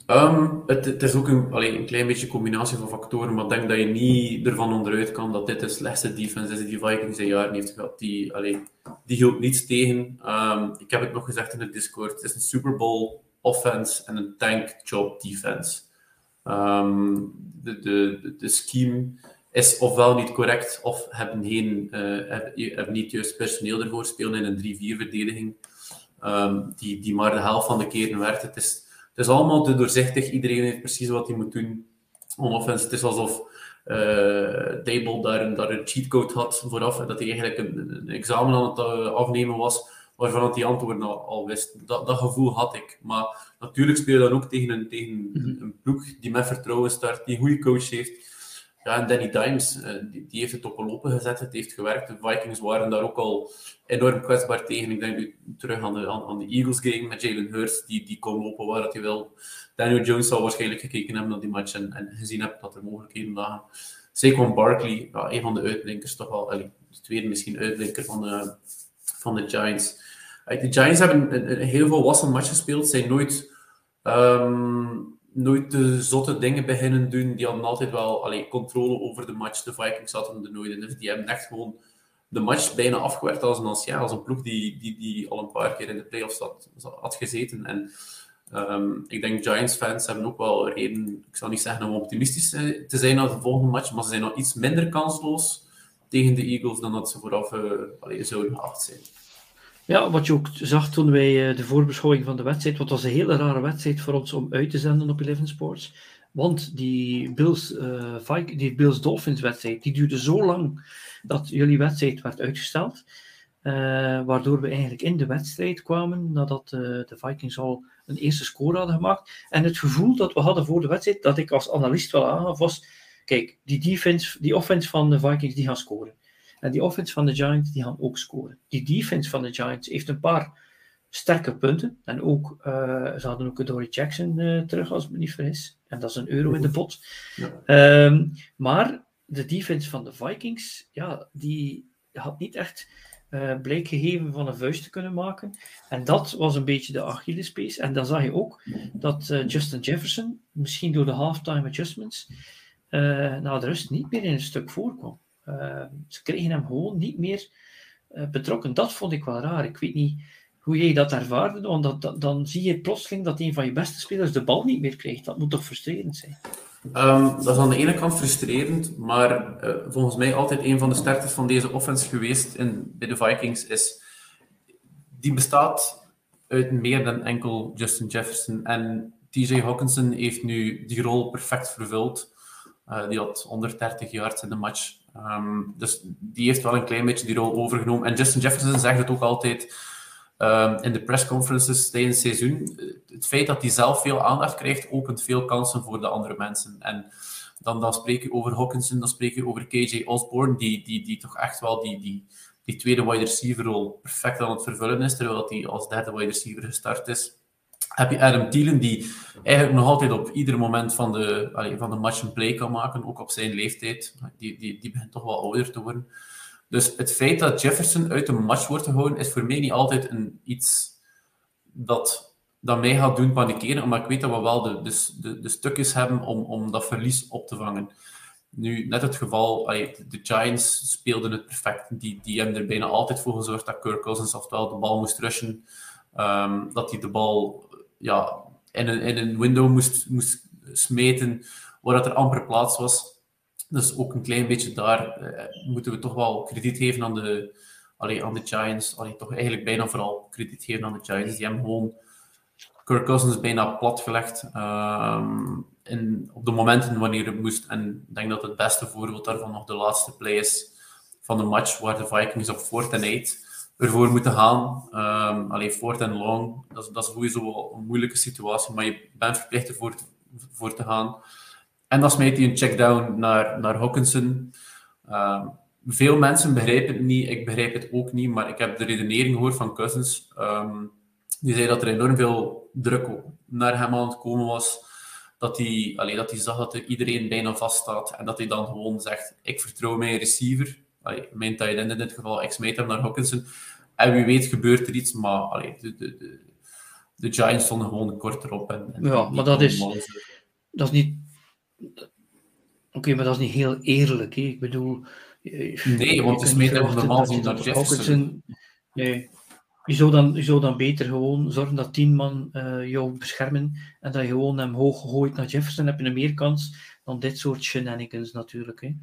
Um, het, het, is ook een, een klein beetje combinatie van factoren, maar ik denk dat je niet ervan onderuit kan dat dit de slechtste defense is die Vikings in jaren heeft gehad. Die, allee, die hield niets tegen. Um, ik heb het nog gezegd in de Discord, het is een Super Bowl offense en een tank job defense. Um, de, de, de scheme is ofwel niet correct, of hebben, geen, uh, hebben niet juist personeel ervoor, spelen in een 3-4 verdediging, die, die maar de helft van de keren werkt. Het is het is allemaal te doorzichtig. Iedereen weet precies wat hij moet doen. On-offense, het is alsof uh, Dable daar een, daar een cheatcode had vooraf. En dat hij eigenlijk een, een examen aan het uh, afnemen was, waarvan hij antwoorden al, al, wist. Dat, dat gevoel had ik. Maar natuurlijk speel je dan ook tegen een, tegen mm -hmm. een ploeg die met vertrouwen start, die een goede coach heeft. Ja, en Danny Dimes, uh, die, die, heeft het op een lopen gezet, het heeft gewerkt. De Vikings waren daar ook al enorm kwetsbaar tegen. Ik denk nu terug aan de, aan, aan de Eagles game met Jalen Hurts, die, die kon lopen waar hij wil. Daniel Jones zal waarschijnlijk gekeken hebben naar die match en, en gezien hebben dat er mogelijkheden lagen. Saquon Barkley, ja, een van de uitblinkers toch wel, allee, de tweede misschien uitblinker van de, van de Giants. De Giants hebben een, een heel volwassen match gespeeld, zijn nooit... Um, nooit de zotte dingen beginnen doen. Die hadden altijd wel allee, controle over de match. De Vikings hadden er nooit in. Dus die hebben echt gewoon de match bijna afgewerkt als een, als, ja, als een ploeg die, die, die al een paar keer in de playoffs had, gezeten. En um, ik denk Giants-fans hebben ook wel reden, ik zal niet zeggen om optimistisch te zijn na de volgende match, maar ze zijn nog iets minder kansloos tegen de Eagles dan dat ze vooraf uh, allee, zouden geacht zijn. Ja, wat je ook zag toen wij de voorbeschouwing van de wedstrijd, wat was een hele rare wedstrijd voor ons om uit te zenden op Eleven Sports. Want die Bills, uh, die Bills Dolphins wedstrijd, die duurde zo lang dat jullie wedstrijd werd uitgesteld. Uh, waardoor we eigenlijk in de wedstrijd kwamen nadat uh, de Vikings al een eerste score hadden gemaakt. En het gevoel dat we hadden voor de wedstrijd, dat ik als analist wel aangaf, was: kijk, die defense, die offense van de Vikings die gaan scoren. En die offense van de Giants die gaan ook scoren. Die defense van de Giants heeft een paar sterke punten. En ook, uh, ze hadden ook een Dory Jackson terug, als ik me niet vergis. En dat is een euro in de pot. Ja. Um, maar de defense van de Vikings, ja, die had niet echt uh, blijk gegeven van een vuist te kunnen maken. En dat was een beetje de Achillespees. En dan zag je ook dat Justin Jefferson, misschien door de halftime adjustments, na de rust niet meer in een stuk voorkwam. Uh, ze kregen hem gewoon niet meer uh, betrokken. Dat vond ik wel raar. Ik weet niet hoe jij dat ervaarde, want dan zie je plotseling dat een van je beste spelers de bal niet meer krijgt. Dat moet toch frustrerend zijn? Um, dat is aan de ene kant frustrerend, maar uh, volgens mij altijd een van de sterktes van deze offense geweest in, bij de Vikings is, die bestaat uit meer dan enkel Justin Jefferson. En TJ Hawkinson heeft nu die rol perfect vervuld. Uh, die had 130 yards in de match. Um, dus die heeft wel een klein beetje die rol overgenomen. En Justin Jefferson zegt het ook altijd um, in de pressconferences tijdens het seizoen. Het feit dat hij zelf veel aandacht krijgt, opent veel kansen voor de andere mensen. En dan, dan spreek je over Hawkinson, dan spreek je over KJ Osborne, die, die, die toch echt wel die, die, die tweede wide receiver rol perfect aan het vervullen is, terwijl hij als derde wide receiver gestart is heb je Adam Thielen, die eigenlijk nog altijd op ieder moment van de, van de match een play kan maken, ook op zijn leeftijd. Die, die, die begint toch wel ouder te worden. Dus het feit dat Jefferson uit de match wordt gehouden, is voor mij niet altijd een, iets dat, dat mij gaat doen panikeren, maar ik weet dat we wel de, de, de, stukjes hebben om, om dat verlies op te vangen. Nu, net het geval, de Giants speelden het perfect. Die, die hebben er bijna altijd voor gezorgd dat Kirk Cousins oftewel de bal moest rushen. Um, dat hij de bal ja, in, een, in een window moest, moest smeten waar dat er amper plaats was. Dus ook een klein beetje daar eh, moeten we toch wel krediet geven aan de, allee, aan de Giants. Allee, toch eigenlijk bijna vooral krediet geven aan de Giants. Die hebben gewoon Kirk Cousins bijna platgelegd um, in, op de momenten wanneer het moest. En ik denk dat het beste voorbeeld daarvan nog de laatste play is van de match waar de Vikings op 4 en 8 ervoor moeten gaan. Um, allee, fourth en long, dat, dat is sowieso wel een moeilijke situatie, maar je bent verplicht ervoor voor te gaan. En dan smijt hij een checkdown naar, naar Hawkinson. Um, veel mensen begrijpen het niet, ik begrijp het ook niet, maar ik heb de redenering gehoord van Cousins. Um, die zei dat er enorm veel druk naar hem aan het komen was. Dat hij, allee, dat hij zag dat er iedereen bijna vast staat. En dat hij dan gewoon zegt: Ik vertrouw mijn receiver. Allee, mijn tight end in dit geval, ik smijt hem naar Hawkinson. En wie weet gebeurt er iets, maar allee, de, de, de, de Giants stonden gewoon kort erop. En, en ja, maar dat is, dat is niet. Oké, maar dat is niet heel eerlijk. Hè? Ik bedoel. Nee, want ze smeten hem normaal zien naar Jefferson. Nee, je zou dan, je zou dan beter gewoon zorgen dat tien man uh, jou beschermen en dat je gewoon hem hoog gooit naar Jefferson. Dan heb je een meer kans dan dit soort shenanigans natuurlijk. Hè.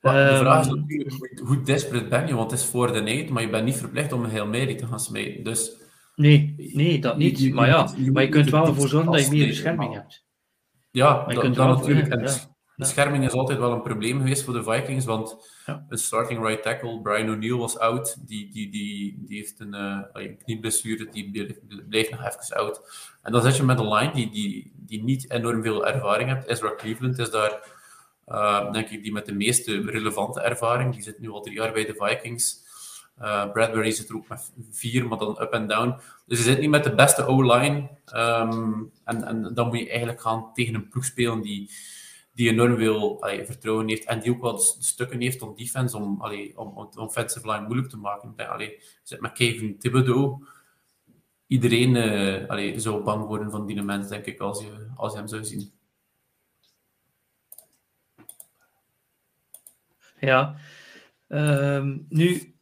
Maar de vraag is ehm, natuurlijk, hoe desperate ben je? Want het is voor de night, maar je bent niet verplicht om een heel Mary te gaan smijten. Dus, nee, nee, dat niet. maar ja, je, maar je kunt wel ervoor zorgen dat je meer bescherming hebt. Ja, dat, dat natuurlijk. En. Bescherming is altijd wel een probleem geweest voor de Vikings, want een starting right tackle, Brian O'Neill, was oud. Die, die, die, die heeft een, uh, knieblessure, die bleef nog even oud. En dan zit je met een line die, die, die niet enorm veel ervaring heeft. Ezra Cleveland is daar, uh, denk ik, die met de meeste relevante ervaring. Die zit nu al drie jaar bij de Vikings. Uh, Bradbury zit er ook met vier, maar dan up en down. Dus je zit niet met de beste O-line. Um, en, en dan moet je eigenlijk gaan tegen een ploeg spelen die die enorm veel vertrouwen heeft en die ook wel de, stukken heeft om defense, om, allee, om, om offensive line moeilijk te maken. Allee, zit met Kevin Thibodeau. Iedereen uh, allee, zou bang worden van die mens, denk ik, als je, als je hem zou zien. Ja, um, nu,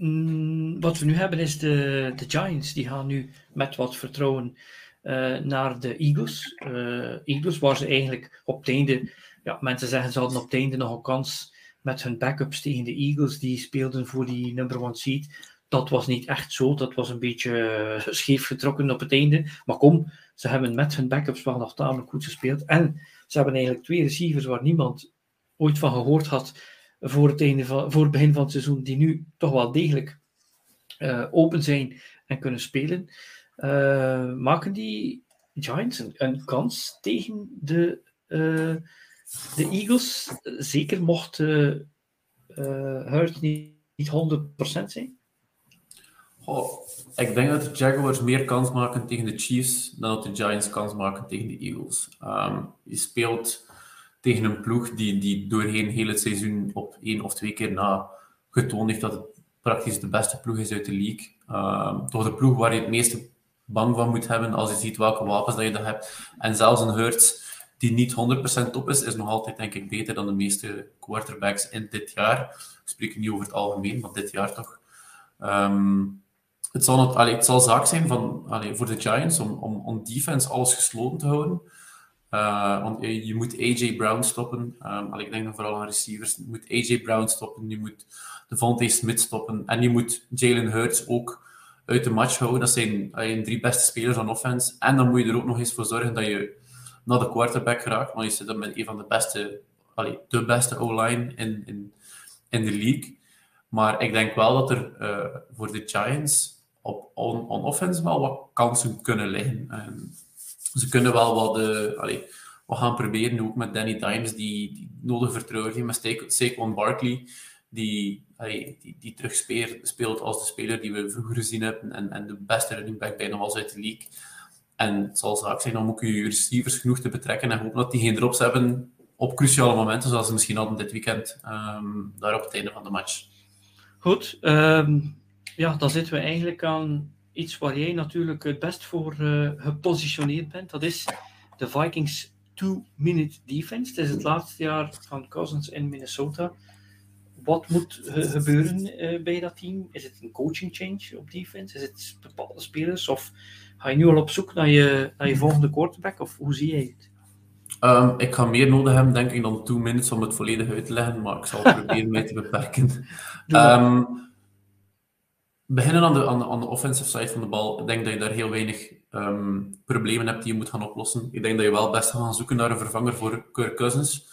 mm, wat we nu hebben is de, de Giants. Die gaan nu met wat vertrouwen uh, naar de Eagles. Uh, Eagles, waar ze eigenlijk op het einde, ja, mensen zeggen ze hadden op het einde nog een kans met hun backups tegen de Eagles, die speelden voor die number one seed. Dat was niet echt zo, dat was een beetje uh, scheef getrokken op het einde. Maar kom, ze hebben met hun backups wel nog tamelijk goed gespeeld. En ze hebben eigenlijk twee receivers waar niemand ooit van gehoord had voor het, voor begin van het seizoen, die nu toch wel degelijk open zijn en kunnen spelen. Uh, maken die Giants een, kans tegen de, uh, de Eagles? Zeker mocht uh, Hurt niet, niet 100% zijn? Ik denk dat de Jaguars meer kans maken tegen de Chiefs dan dat de Giants kans maken tegen de Eagles. Um, je speelt tegen een ploeg die, die doorheen heel het seizoen op één of twee keer na getoond heeft dat het praktisch de beste ploeg is uit de league. Um, toch de ploeg waar je het meeste bang van moet hebben als je ziet welke wapens dat je daar hebt. En zelfs een Hurts die niet 100% top is, is nog altijd denk ik beter dan de meeste quarterbacks in dit jaar. Ik spreek niet over het algemeen, maar dit jaar toch. Um, het, zal het, allee, het zal zaak zijn van, allee, voor de Giants om, om, om defense alles gesloten te houden. Uh, want je, moet AJ Brown stoppen. Um, ik denk dan vooral aan receivers. Je moet AJ Brown stoppen. Je moet Devontae Smith stoppen. En je moet Jalen Hurts ook uit de match houden. Dat zijn je drie beste spelers aan offense. En dan moet je er ook nog eens voor zorgen dat je naar de quarterback geraakt. Want je zit dan met een van de beste, allee, de beste O-line in, in, in de league. Maar ik denk wel dat er uh, voor de Giants op on, offense wel wat kansen kunnen liggen. En ze kunnen wel wat, allee, wat gaan proberen, ook met Danny Dimes, die, die nodig vertrouwen heeft, met Saquon Barkley die, die, die terug speelt als de speler die we vroeger gezien hebben en, en de beste running back bijna was uit de league. En het zal zaak zijn om ook je receivers genoeg te betrekken en hopen dat die geen drops hebben op cruciale momenten, zoals ze misschien hadden dit weekend, um, daar op het einde van de match. Goed, um, ja, dan zitten we eigenlijk aan iets waar jij natuurlijk het best voor uh, gepositioneerd bent. Dat is de Vikings two-minute defense. Het is het laatste jaar van Cousins in Minnesota. Wat moet gebeuren bij dat team? Is het een coaching change op defense? Is het bepaalde spelers? Of ga je nu al op zoek naar je, naar je volgende quarterback? Of hoe zie jij het? Um, ik ga meer nodig hebben, denk ik, dan two minutes om het volledig uit te leggen, maar ik zal proberen mij te beperken. Beginnen aan de, aan, de, offensive side van de bal. Ik denk dat je daar heel weinig um, problemen hebt die je moet gaan oplossen. Ik denk dat je wel best gaat gaan zoeken naar een vervanger voor Kirk Cousins.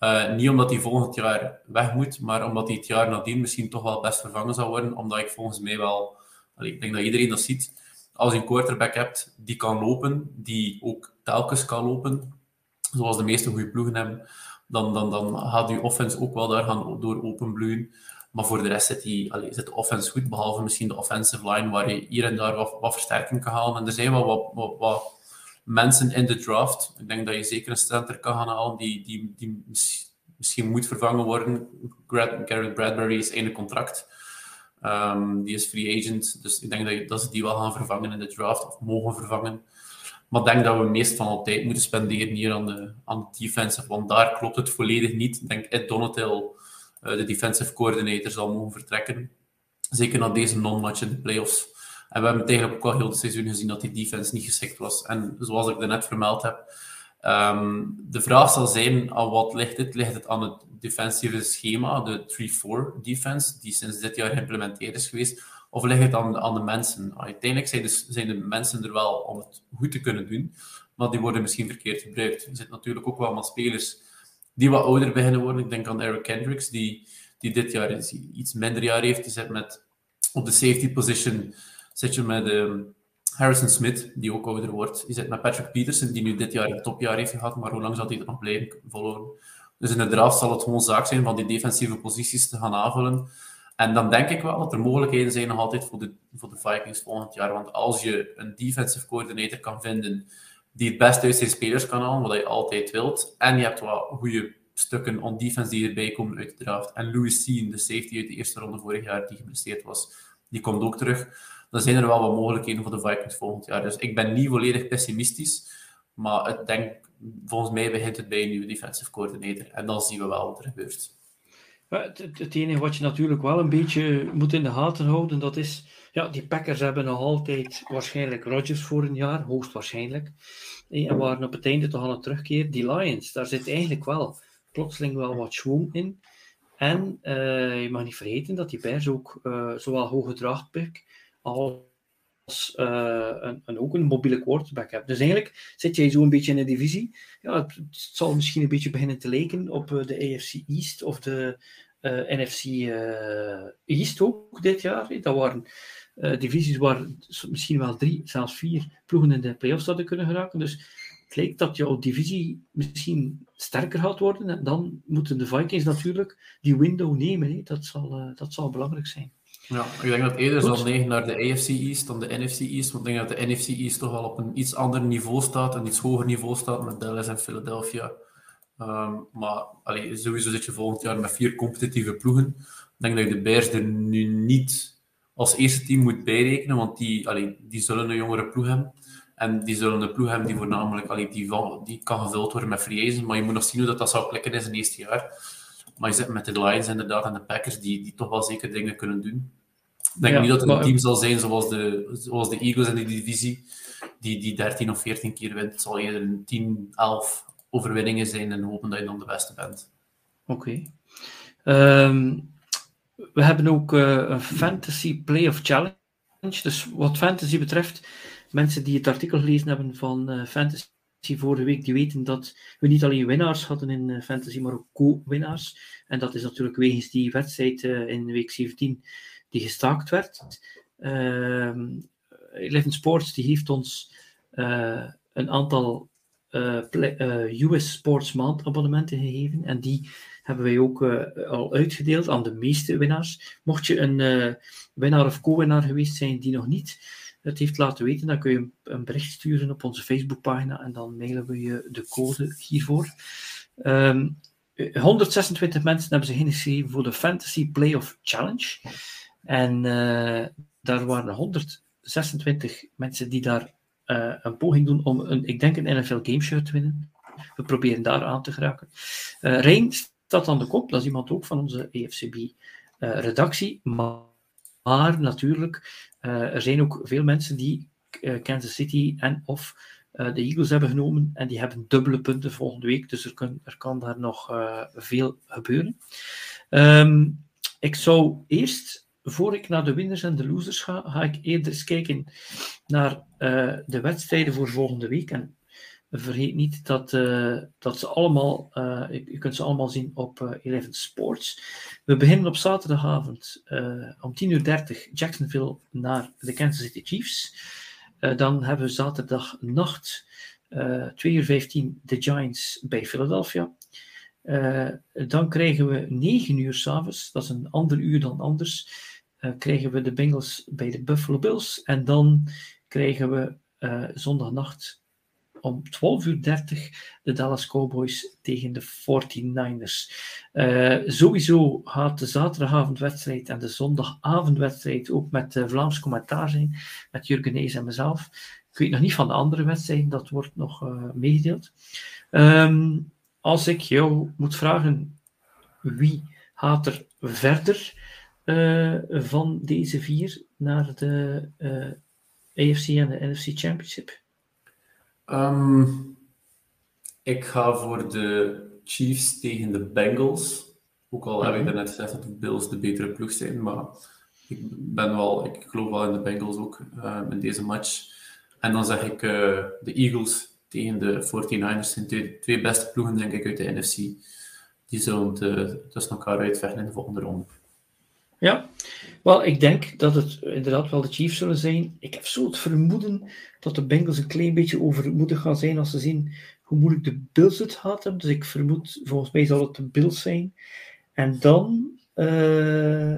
Uh, niet omdat hij volgend jaar weg moet, maar omdat hij het jaar nadien misschien toch wel best vervangen zal worden. Omdat ik volgens mij wel, ik denk dat iedereen dat ziet, als je een quarterback hebt die kan lopen, die ook telkens kan lopen, zoals de meeste goede ploegen hebben, dan, dan, dan gaat je offense ook wel daar gaan door openbloeien. Maar voor de rest zit, die, allez, zit de offense goed, behalve misschien de offensive line, waar je hier en daar wat, versterking kan halen. En er zijn wel wat, wat, mensen in de draft. Ik denk dat je zeker een center kan gaan halen die, die, die misschien moet vervangen worden. Garrett Bradbury is einde contract. Um, die is free agent, dus ik denk dat, dat ze die wel gaan vervangen in de draft, of mogen vervangen. Maar ik denk dat we meest van al tijd moeten spenderen hier aan de, aan de defensive, want daar klopt het volledig niet. Ik denk Ed Donatel, de defensive coordinator, zal mogen vertrekken. Zeker na deze non-match in de playoffs. En we hebben het eigenlijk ook al heel het seizoen gezien dat die defense niet geschikt was. En zoals ik net vermeld heb, um, de vraag zal zijn, aan wat ligt het? Ligt het aan het defensieve schema, de 3-4 defense, die sinds dit jaar geïmplementeerd is geweest? Of ligt het aan, de mensen? Uiteindelijk zijn de, zijn de mensen er wel om het goed te kunnen doen, maar die worden misschien verkeerd gebruikt. Er zitten natuurlijk ook wel wat spelers die wat ouder beginnen worden. Ik denk aan Eric Kendricks, die, die dit jaar iets minder jaar heeft. Die zit met, op de safety position zit je met um, Harrison Smith, die ook ouder wordt. Je zit met Patrick Peterson, die nu dit jaar een topjaar heeft gehad, maar hoe lang zal hij er nog blijven volgen? Dus in de draft zal het gewoon zaak zijn van die defensieve posities te gaan aanvullen. En dan denk ik wel dat er mogelijkheden zijn nog altijd voor de, voor de Vikings volgend jaar. Want als je een defensive coordinator kan vinden die het beste uit zijn spelers kan halen, wat je altijd wilt, en je hebt wat goede stukken on defense die erbij komen uit de draft, en Louis Sean, de safety uit de eerste ronde vorig jaar die geblesseerd was, die komt ook terug, dan zijn er wel wat mogelijkheden voor de Vikings volgend jaar. Dus ik ben niet volledig pessimistisch, maar ik denk, volgens mij begint het bij een nieuwe defensive coordinator. En dan zien we wel wat er gebeurt. Het, het, enige wat je natuurlijk wel een beetje moet in de gaten houden, dat is, ja, die Packers hebben nog altijd waarschijnlijk Rodgers voor een jaar, hoogstwaarschijnlijk. En waren op het einde toch aan het terugkeer. Die Lions, daar zit eigenlijk wel plotseling wel wat schwung in. En uh, je mag niet vergeten dat die Bears ook uh, zowel hoge draagpick als uh, een, een, ook een mobiele quarterback hebben. Dus eigenlijk zit jij zo een beetje in een divisie. Ja, het, het zal misschien een beetje beginnen te lijken op de AFC East of de NFC East ook dit jaar. Dat waren divisies waar misschien wel drie, zelfs vier ploegen in de playoffs zouden kunnen geraken. Dus het lijkt dat jouw divisie misschien sterker gaat worden. En dan moeten de Vikings natuurlijk die window nemen. Hè. Dat, zal, dat zal belangrijk zijn. Ja, ik denk dat eerder zal neigen naar de AFC East dan de NFC East. Want ik denk dat de NFC East toch wel op een iets ander niveau staat, een iets hoger niveau staat met Dallas en Philadelphia. Um, maar allee, sowieso zit je volgend jaar met vier competitieve ploegen. Ik denk dat je de Bears er nu niet als eerste team moet bijrekenen, want die, allee, die zullen een jongere ploeg hebben. En die zullen een ploeg hebben die voornamelijk allee, die, die kan gevuld worden met agents. Maar je moet nog zien hoe dat, dat zou klikken in zijn eerste jaar. Maar je zit met de Lions inderdaad en de Packers die, die toch wel zeker dingen kunnen doen. Ik denk niet dat het een team zal zijn zoals de, zoals de Eagles in die divisie, die, die 13 of 14 keer wint. Het zal eerder een 10, 11 overwinningen zijn en hopen dat je dan de beste bent. Oké. Okay. Um, we hebben ook uh, een Fantasy Playoff Challenge. Dus wat fantasy betreft, mensen die het artikel gelezen hebben van uh, Fantasy vorige week, die weten dat we niet alleen winnaars hadden in uh, Fantasy, maar ook co-winnaars. En dat is natuurlijk wegens die wedstrijd in week 17 die gestaakt werd. Uh, Eleven Sports die heeft ons een aantal US Sports maandabonnementen gegeven en die hebben wij ook al uitgedeeld aan de meeste winnaars. Mocht je een winnaar of co-winnaar geweest zijn die nog niet het heeft laten weten, dan kun je een bericht sturen op onze Facebookpagina en dan mailen we je de code hiervoor. Um, 126 mensen hebben zich ingeschreven voor de Fantasy Playoff Challenge. En uh, daar waren 126 mensen die daar een poging doen om een, ik denk een NFL Game Shirt te winnen. we proberen daar aan te geraken. Uh, staat aan de kop, dat is iemand ook van onze EFCB-redactie. maar, maar, natuurlijk, er zijn ook veel mensen die Kansas City en of de Eagles hebben genomen en die hebben dubbele punten volgende week, dus er, kun, er kan daar nog veel gebeuren. Um, ik zou eerst, voor ik naar de winners en de losers ga, ga ik eerder eens kijken naar de wedstrijden voor volgende week. En vergeet niet dat, uh, dat ze allemaal, uh, je, kunt ze allemaal zien op Eleven Sports. We beginnen op zaterdagavond om 10.30 uur Jacksonville naar de Kansas City Chiefs. dan hebben we zaterdag nacht 2 uur 15 de Giants bij Philadelphia. Dan krijgen we 9 uur s'avonds, dat is een ander uur dan anders, krijgen we de Bengals bij de Buffalo Bills. En dan krijgen we zondagnacht om 12.30 uur 30 de Dallas Cowboys tegen de 49ers. sowieso gaat de zaterdagavondwedstrijd en de zondagavondwedstrijd ook met Vlaams commentaar zijn, met Jurgen Nees en mezelf. Ik weet nog niet van de andere wedstrijden, dat wordt nog meegedeeld. Um, als ik jou moet vragen wie gaat er verder uh, van deze vier naar de eh, AFC en de NFC Championship? Um, ik ga voor de Chiefs tegen de Bengals. Ook al heb ik mhm. net gezegd dat de Bills de betere ploeg zijn, maar ik ben wel, ik geloof wel in de Bengals ook uh, in deze match. En dan zeg ik de Eagles tegen de 49ers zijn twee, twee beste ploegen, denk ik, uit de NFC. Die zullen tussen elkaar uitvechten in de volgende ronde. Ja, wel, ik denk dat het inderdaad wel de Chiefs zullen zijn. Ik heb zo het vermoeden dat de Bengals een klein beetje overmoedig gaan zijn als ze zien hoe moeilijk de Bills het gehad hebben. Dus ik vermoed, volgens mij zal het de Bills zijn. En dan uh,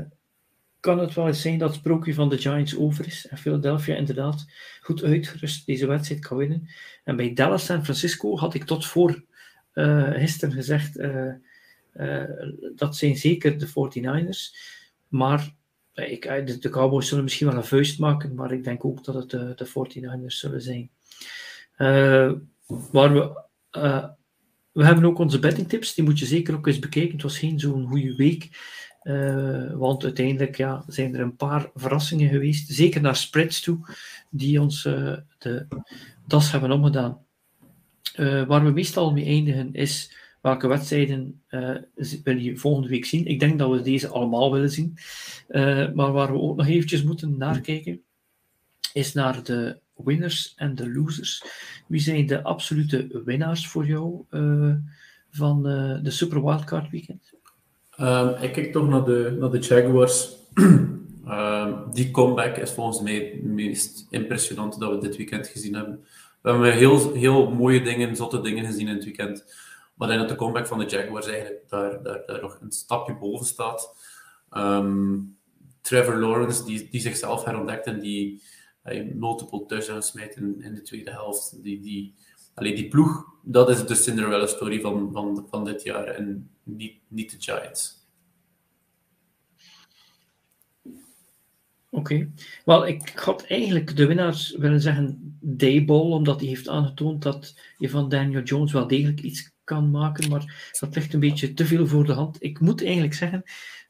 kan het wel eens zijn dat het sprookje van de Giants over is en Philadelphia inderdaad goed uitgerust deze wedstrijd kan winnen. En bij Dallas San Francisco had ik tot voor uh, gisteren gezegd uh, dat zijn zeker de 49ers. Maar ik, de, de, Cowboys zullen misschien wel een vuist maken, maar ik denk ook dat het de, de 49ers zullen zijn. waar we we hebben ook onze bettingtips, die moet je zeker ook eens bekijken. Het was geen zo'n goede week. Want uiteindelijk ja, zijn er een paar verrassingen geweest, zeker naar spreads toe, die ons de das hebben omgedaan. Waar we meestal mee eindigen is welke wedstrijden wil je volgende week zien. Ik denk dat we deze allemaal willen zien. maar waar we ook nog eventjes moeten naar-kijken, is naar de winners en de losers. Wie zijn de absolute winnaars voor jou van de Super Wildcard Weekend? Um, ik kijk toch naar de, naar de Jaguars. um, die comeback is volgens mij het meest impressionante dat we dit weekend gezien hebben. We hebben heel, heel mooie dingen, zotte dingen gezien in het weekend. Maar ik dat de comeback van de Jaguars eigenlijk daar, daar, daar nog een stapje boven staat. Um, Trevor Lawrence, die, die zichzelf herontdekt en die uh, multiple touchdowns smijt in, in de tweede helft. Die, die, allee, die ploeg, dat is de Cinderella story van, van, van dit jaar en niet, niet de Giants. Oké. Wel, ik had eigenlijk de winnaars willen zeggen Dayball, omdat hij heeft aangetoond dat je van Daniel Jones wel degelijk iets kan maken, maar dat ligt een beetje te veel voor de hand. Ik moet eigenlijk zeggen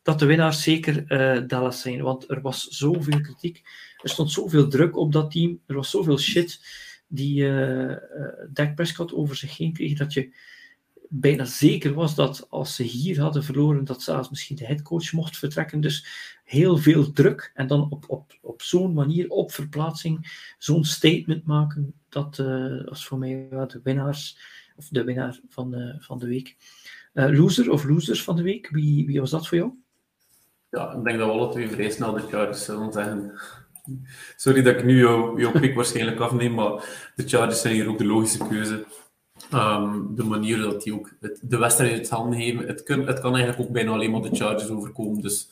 dat de winnaars zeker uh, Dallas zijn, want er was zoveel kritiek, er stond zoveel druk op dat team, er was zoveel shit die uh, Dak Prescott over zich heen kreeg, dat je bijna zeker was dat als ze hier hadden verloren, dat zelfs misschien de headcoach mocht vertrekken. Dus heel veel druk en dan op, op, op zo'n manier, op verplaatsing, zo'n statement maken, dat uh, was voor mij de winnaars, of de winnaar van de, van de week. Uh, loser of losers van de week, wie, wie was dat voor jou? Ja, ik denk dat we alle twee vrij snel de Chargers zullen zeggen. Sorry dat ik nu jouw, pick waarschijnlijk afneem, maar de Chargers zijn hier ook de logische keuze. Um, de manier dat die ook het, de wedstrijd het handen geven. Het, kun, het kan eigenlijk ook bijna alleen maar de Chargers overkomen. Dus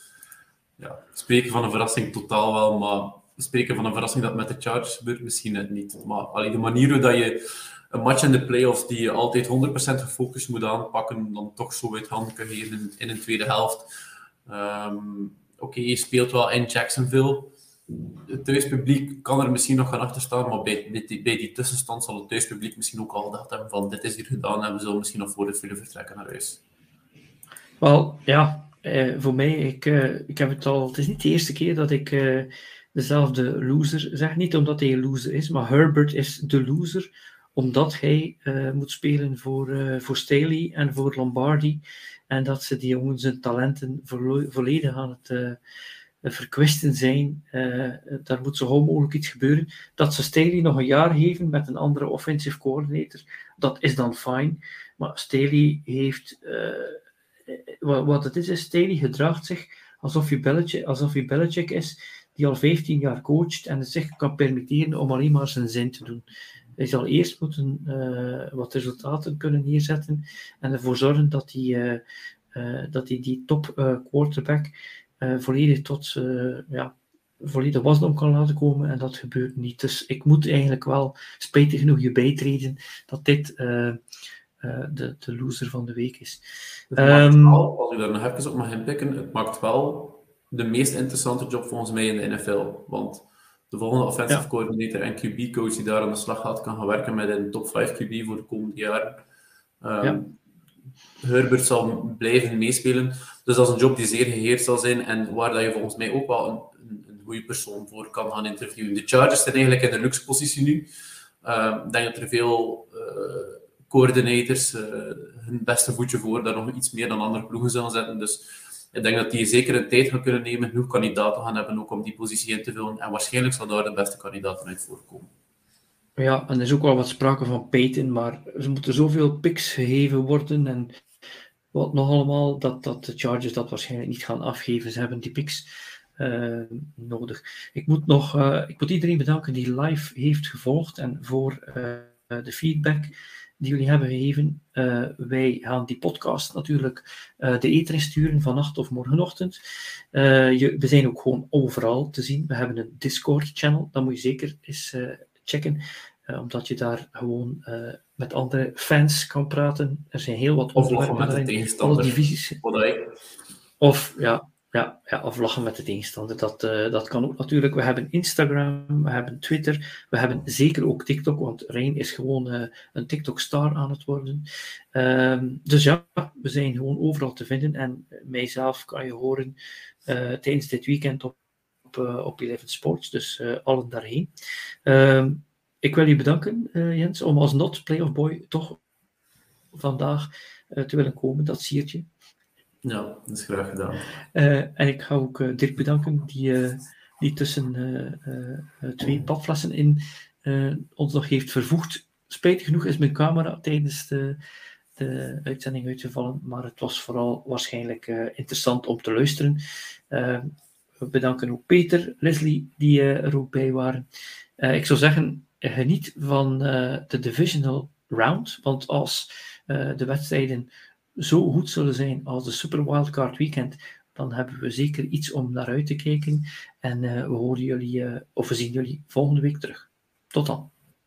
ja, spreken van een verrassing totaal wel, maar spreken van een verrassing dat met de Chargers gebeurt misschien net niet. Maar allee, de manier dat je een match in de playoffs die je altijd 100% gefocust moet aanpakken, dan toch zo uit handen kan geven in, in een tweede helft. Um, Oké, okay, je speelt wel in Jacksonville. het thuispubliek kan er misschien nog gaan achter staan, maar bij, bij, die, tussenstand zal het thuispubliek misschien ook al gedacht hebben van dit is hier gedaan en we zullen misschien nog voor het willen vertrekken naar huis. Wel, ja, eh, voor mij, ik, eh, ik heb het al, het is niet de eerste keer dat ik eh, dezelfde loser zeg. Niet omdat hij een loser is, maar Herbert is de loser omdat hij uh, moet spelen voor, uh, voor Staley en voor Lombardi. En dat ze die jongens zijn talenten vo volledig aan het uh, verkwisten zijn. daar moet zo gauw mogelijk iets gebeuren. Dat ze Staley nog een jaar geven met een andere offensive coordinator, dat is dan fijn. Maar Staley heeft. wat, wat het is, is Staley gedraagt zich alsof hij Belichick, alsof is, die al 15 jaar coacht en het zich kan permitteren om alleen maar zijn zin te doen. Hij zal eerst moeten uh, wat resultaten kunnen neerzetten en ervoor zorgen dat hij, uh, uh, dat hij die top quarterback volledig tot ja, volledig wasdom kan laten komen en dat gebeurt niet. Dus ik moet eigenlijk wel spijtig genoeg je bijtreden dat dit de, de loser van de week is. Um, wel, als u daar nog even op mag inpikken, het maakt wel de meest interessante job volgens mij in de NFL. Want de volgende offensive coordinator en QB-coach die daar aan de slag gaat, kan gaan werken met een top 5 QB voor de komende jaren. Um, Herbert zal blijven meespelen. Dus dat is een job die zeer geheerd zal zijn en waar dat je volgens mij ook wel een, een, een goede persoon voor kan gaan interviewen. De Chargers zijn eigenlijk in de luxe positie nu. Um, ik denk dat er veel uh, coördinators uh, hun beste voetje voor daar nog iets meer dan andere ploegen zullen zetten. Dus ik denk dat die zeker een tijd gaan kunnen nemen, genoeg kandidaten gaan hebben ook om die positie in te vullen. En waarschijnlijk zal daar de beste kandidaten uit voorkomen. Ja, en er is ook wel wat sprake van Peyton, maar er moeten zoveel picks gegeven worden en wat nog allemaal, dat, dat de Chargers dat waarschijnlijk niet gaan afgeven. Ze hebben die picks uh, nodig. Ik moet nog, uh, ik moet iedereen bedanken die live heeft gevolgd en voor uh, de feedback die jullie hebben gegeven. Uh, wij gaan die podcast natuurlijk uh, de eten sturen vannacht of morgenochtend. Uh, je, we zijn ook gewoon overal te zien. We hebben een Discord-channel, dat moet je zeker eens checken. omdat je daar gewoon met andere fans kan praten. Er zijn heel wat onderwerpen in alle divisies. Of ja, ja, ja, of lachen met de tegenstander. Dat, uh, dat kan ook natuurlijk. We hebben Instagram, we hebben Twitter, we hebben zeker ook TikTok, want Rein is gewoon uh, een TikTok-star aan het worden. Uh, dus ja, we zijn gewoon overal te vinden. En mijzelf kan je horen uh, tijdens dit weekend op, op, op Eleven Sports, dus allen daarheen. Ehm, ik wil je bedanken, Jens, om als not playoff boy toch vandaag te willen komen. Dat siertje. Ja, dat is graag gedaan. Uh, en ik ga ook uh, Dirk bedanken, die, uh, die tussen twee papflessen in ons nog heeft vervoegd. Spijtig genoeg is mijn camera tijdens de, de uitzending uitgevallen, maar het was vooral waarschijnlijk interessant om te luisteren. we bedanken ook Peter, Leslie, die er ook bij waren. ik zou zeggen, geniet van de divisional round, want als de wedstrijden zo goed zullen zijn als de Super Wildcard Weekend, dan hebben we zeker iets om naar uit te kijken. En uh, we horen jullie, uh, of we zien jullie volgende week terug. Tot dan.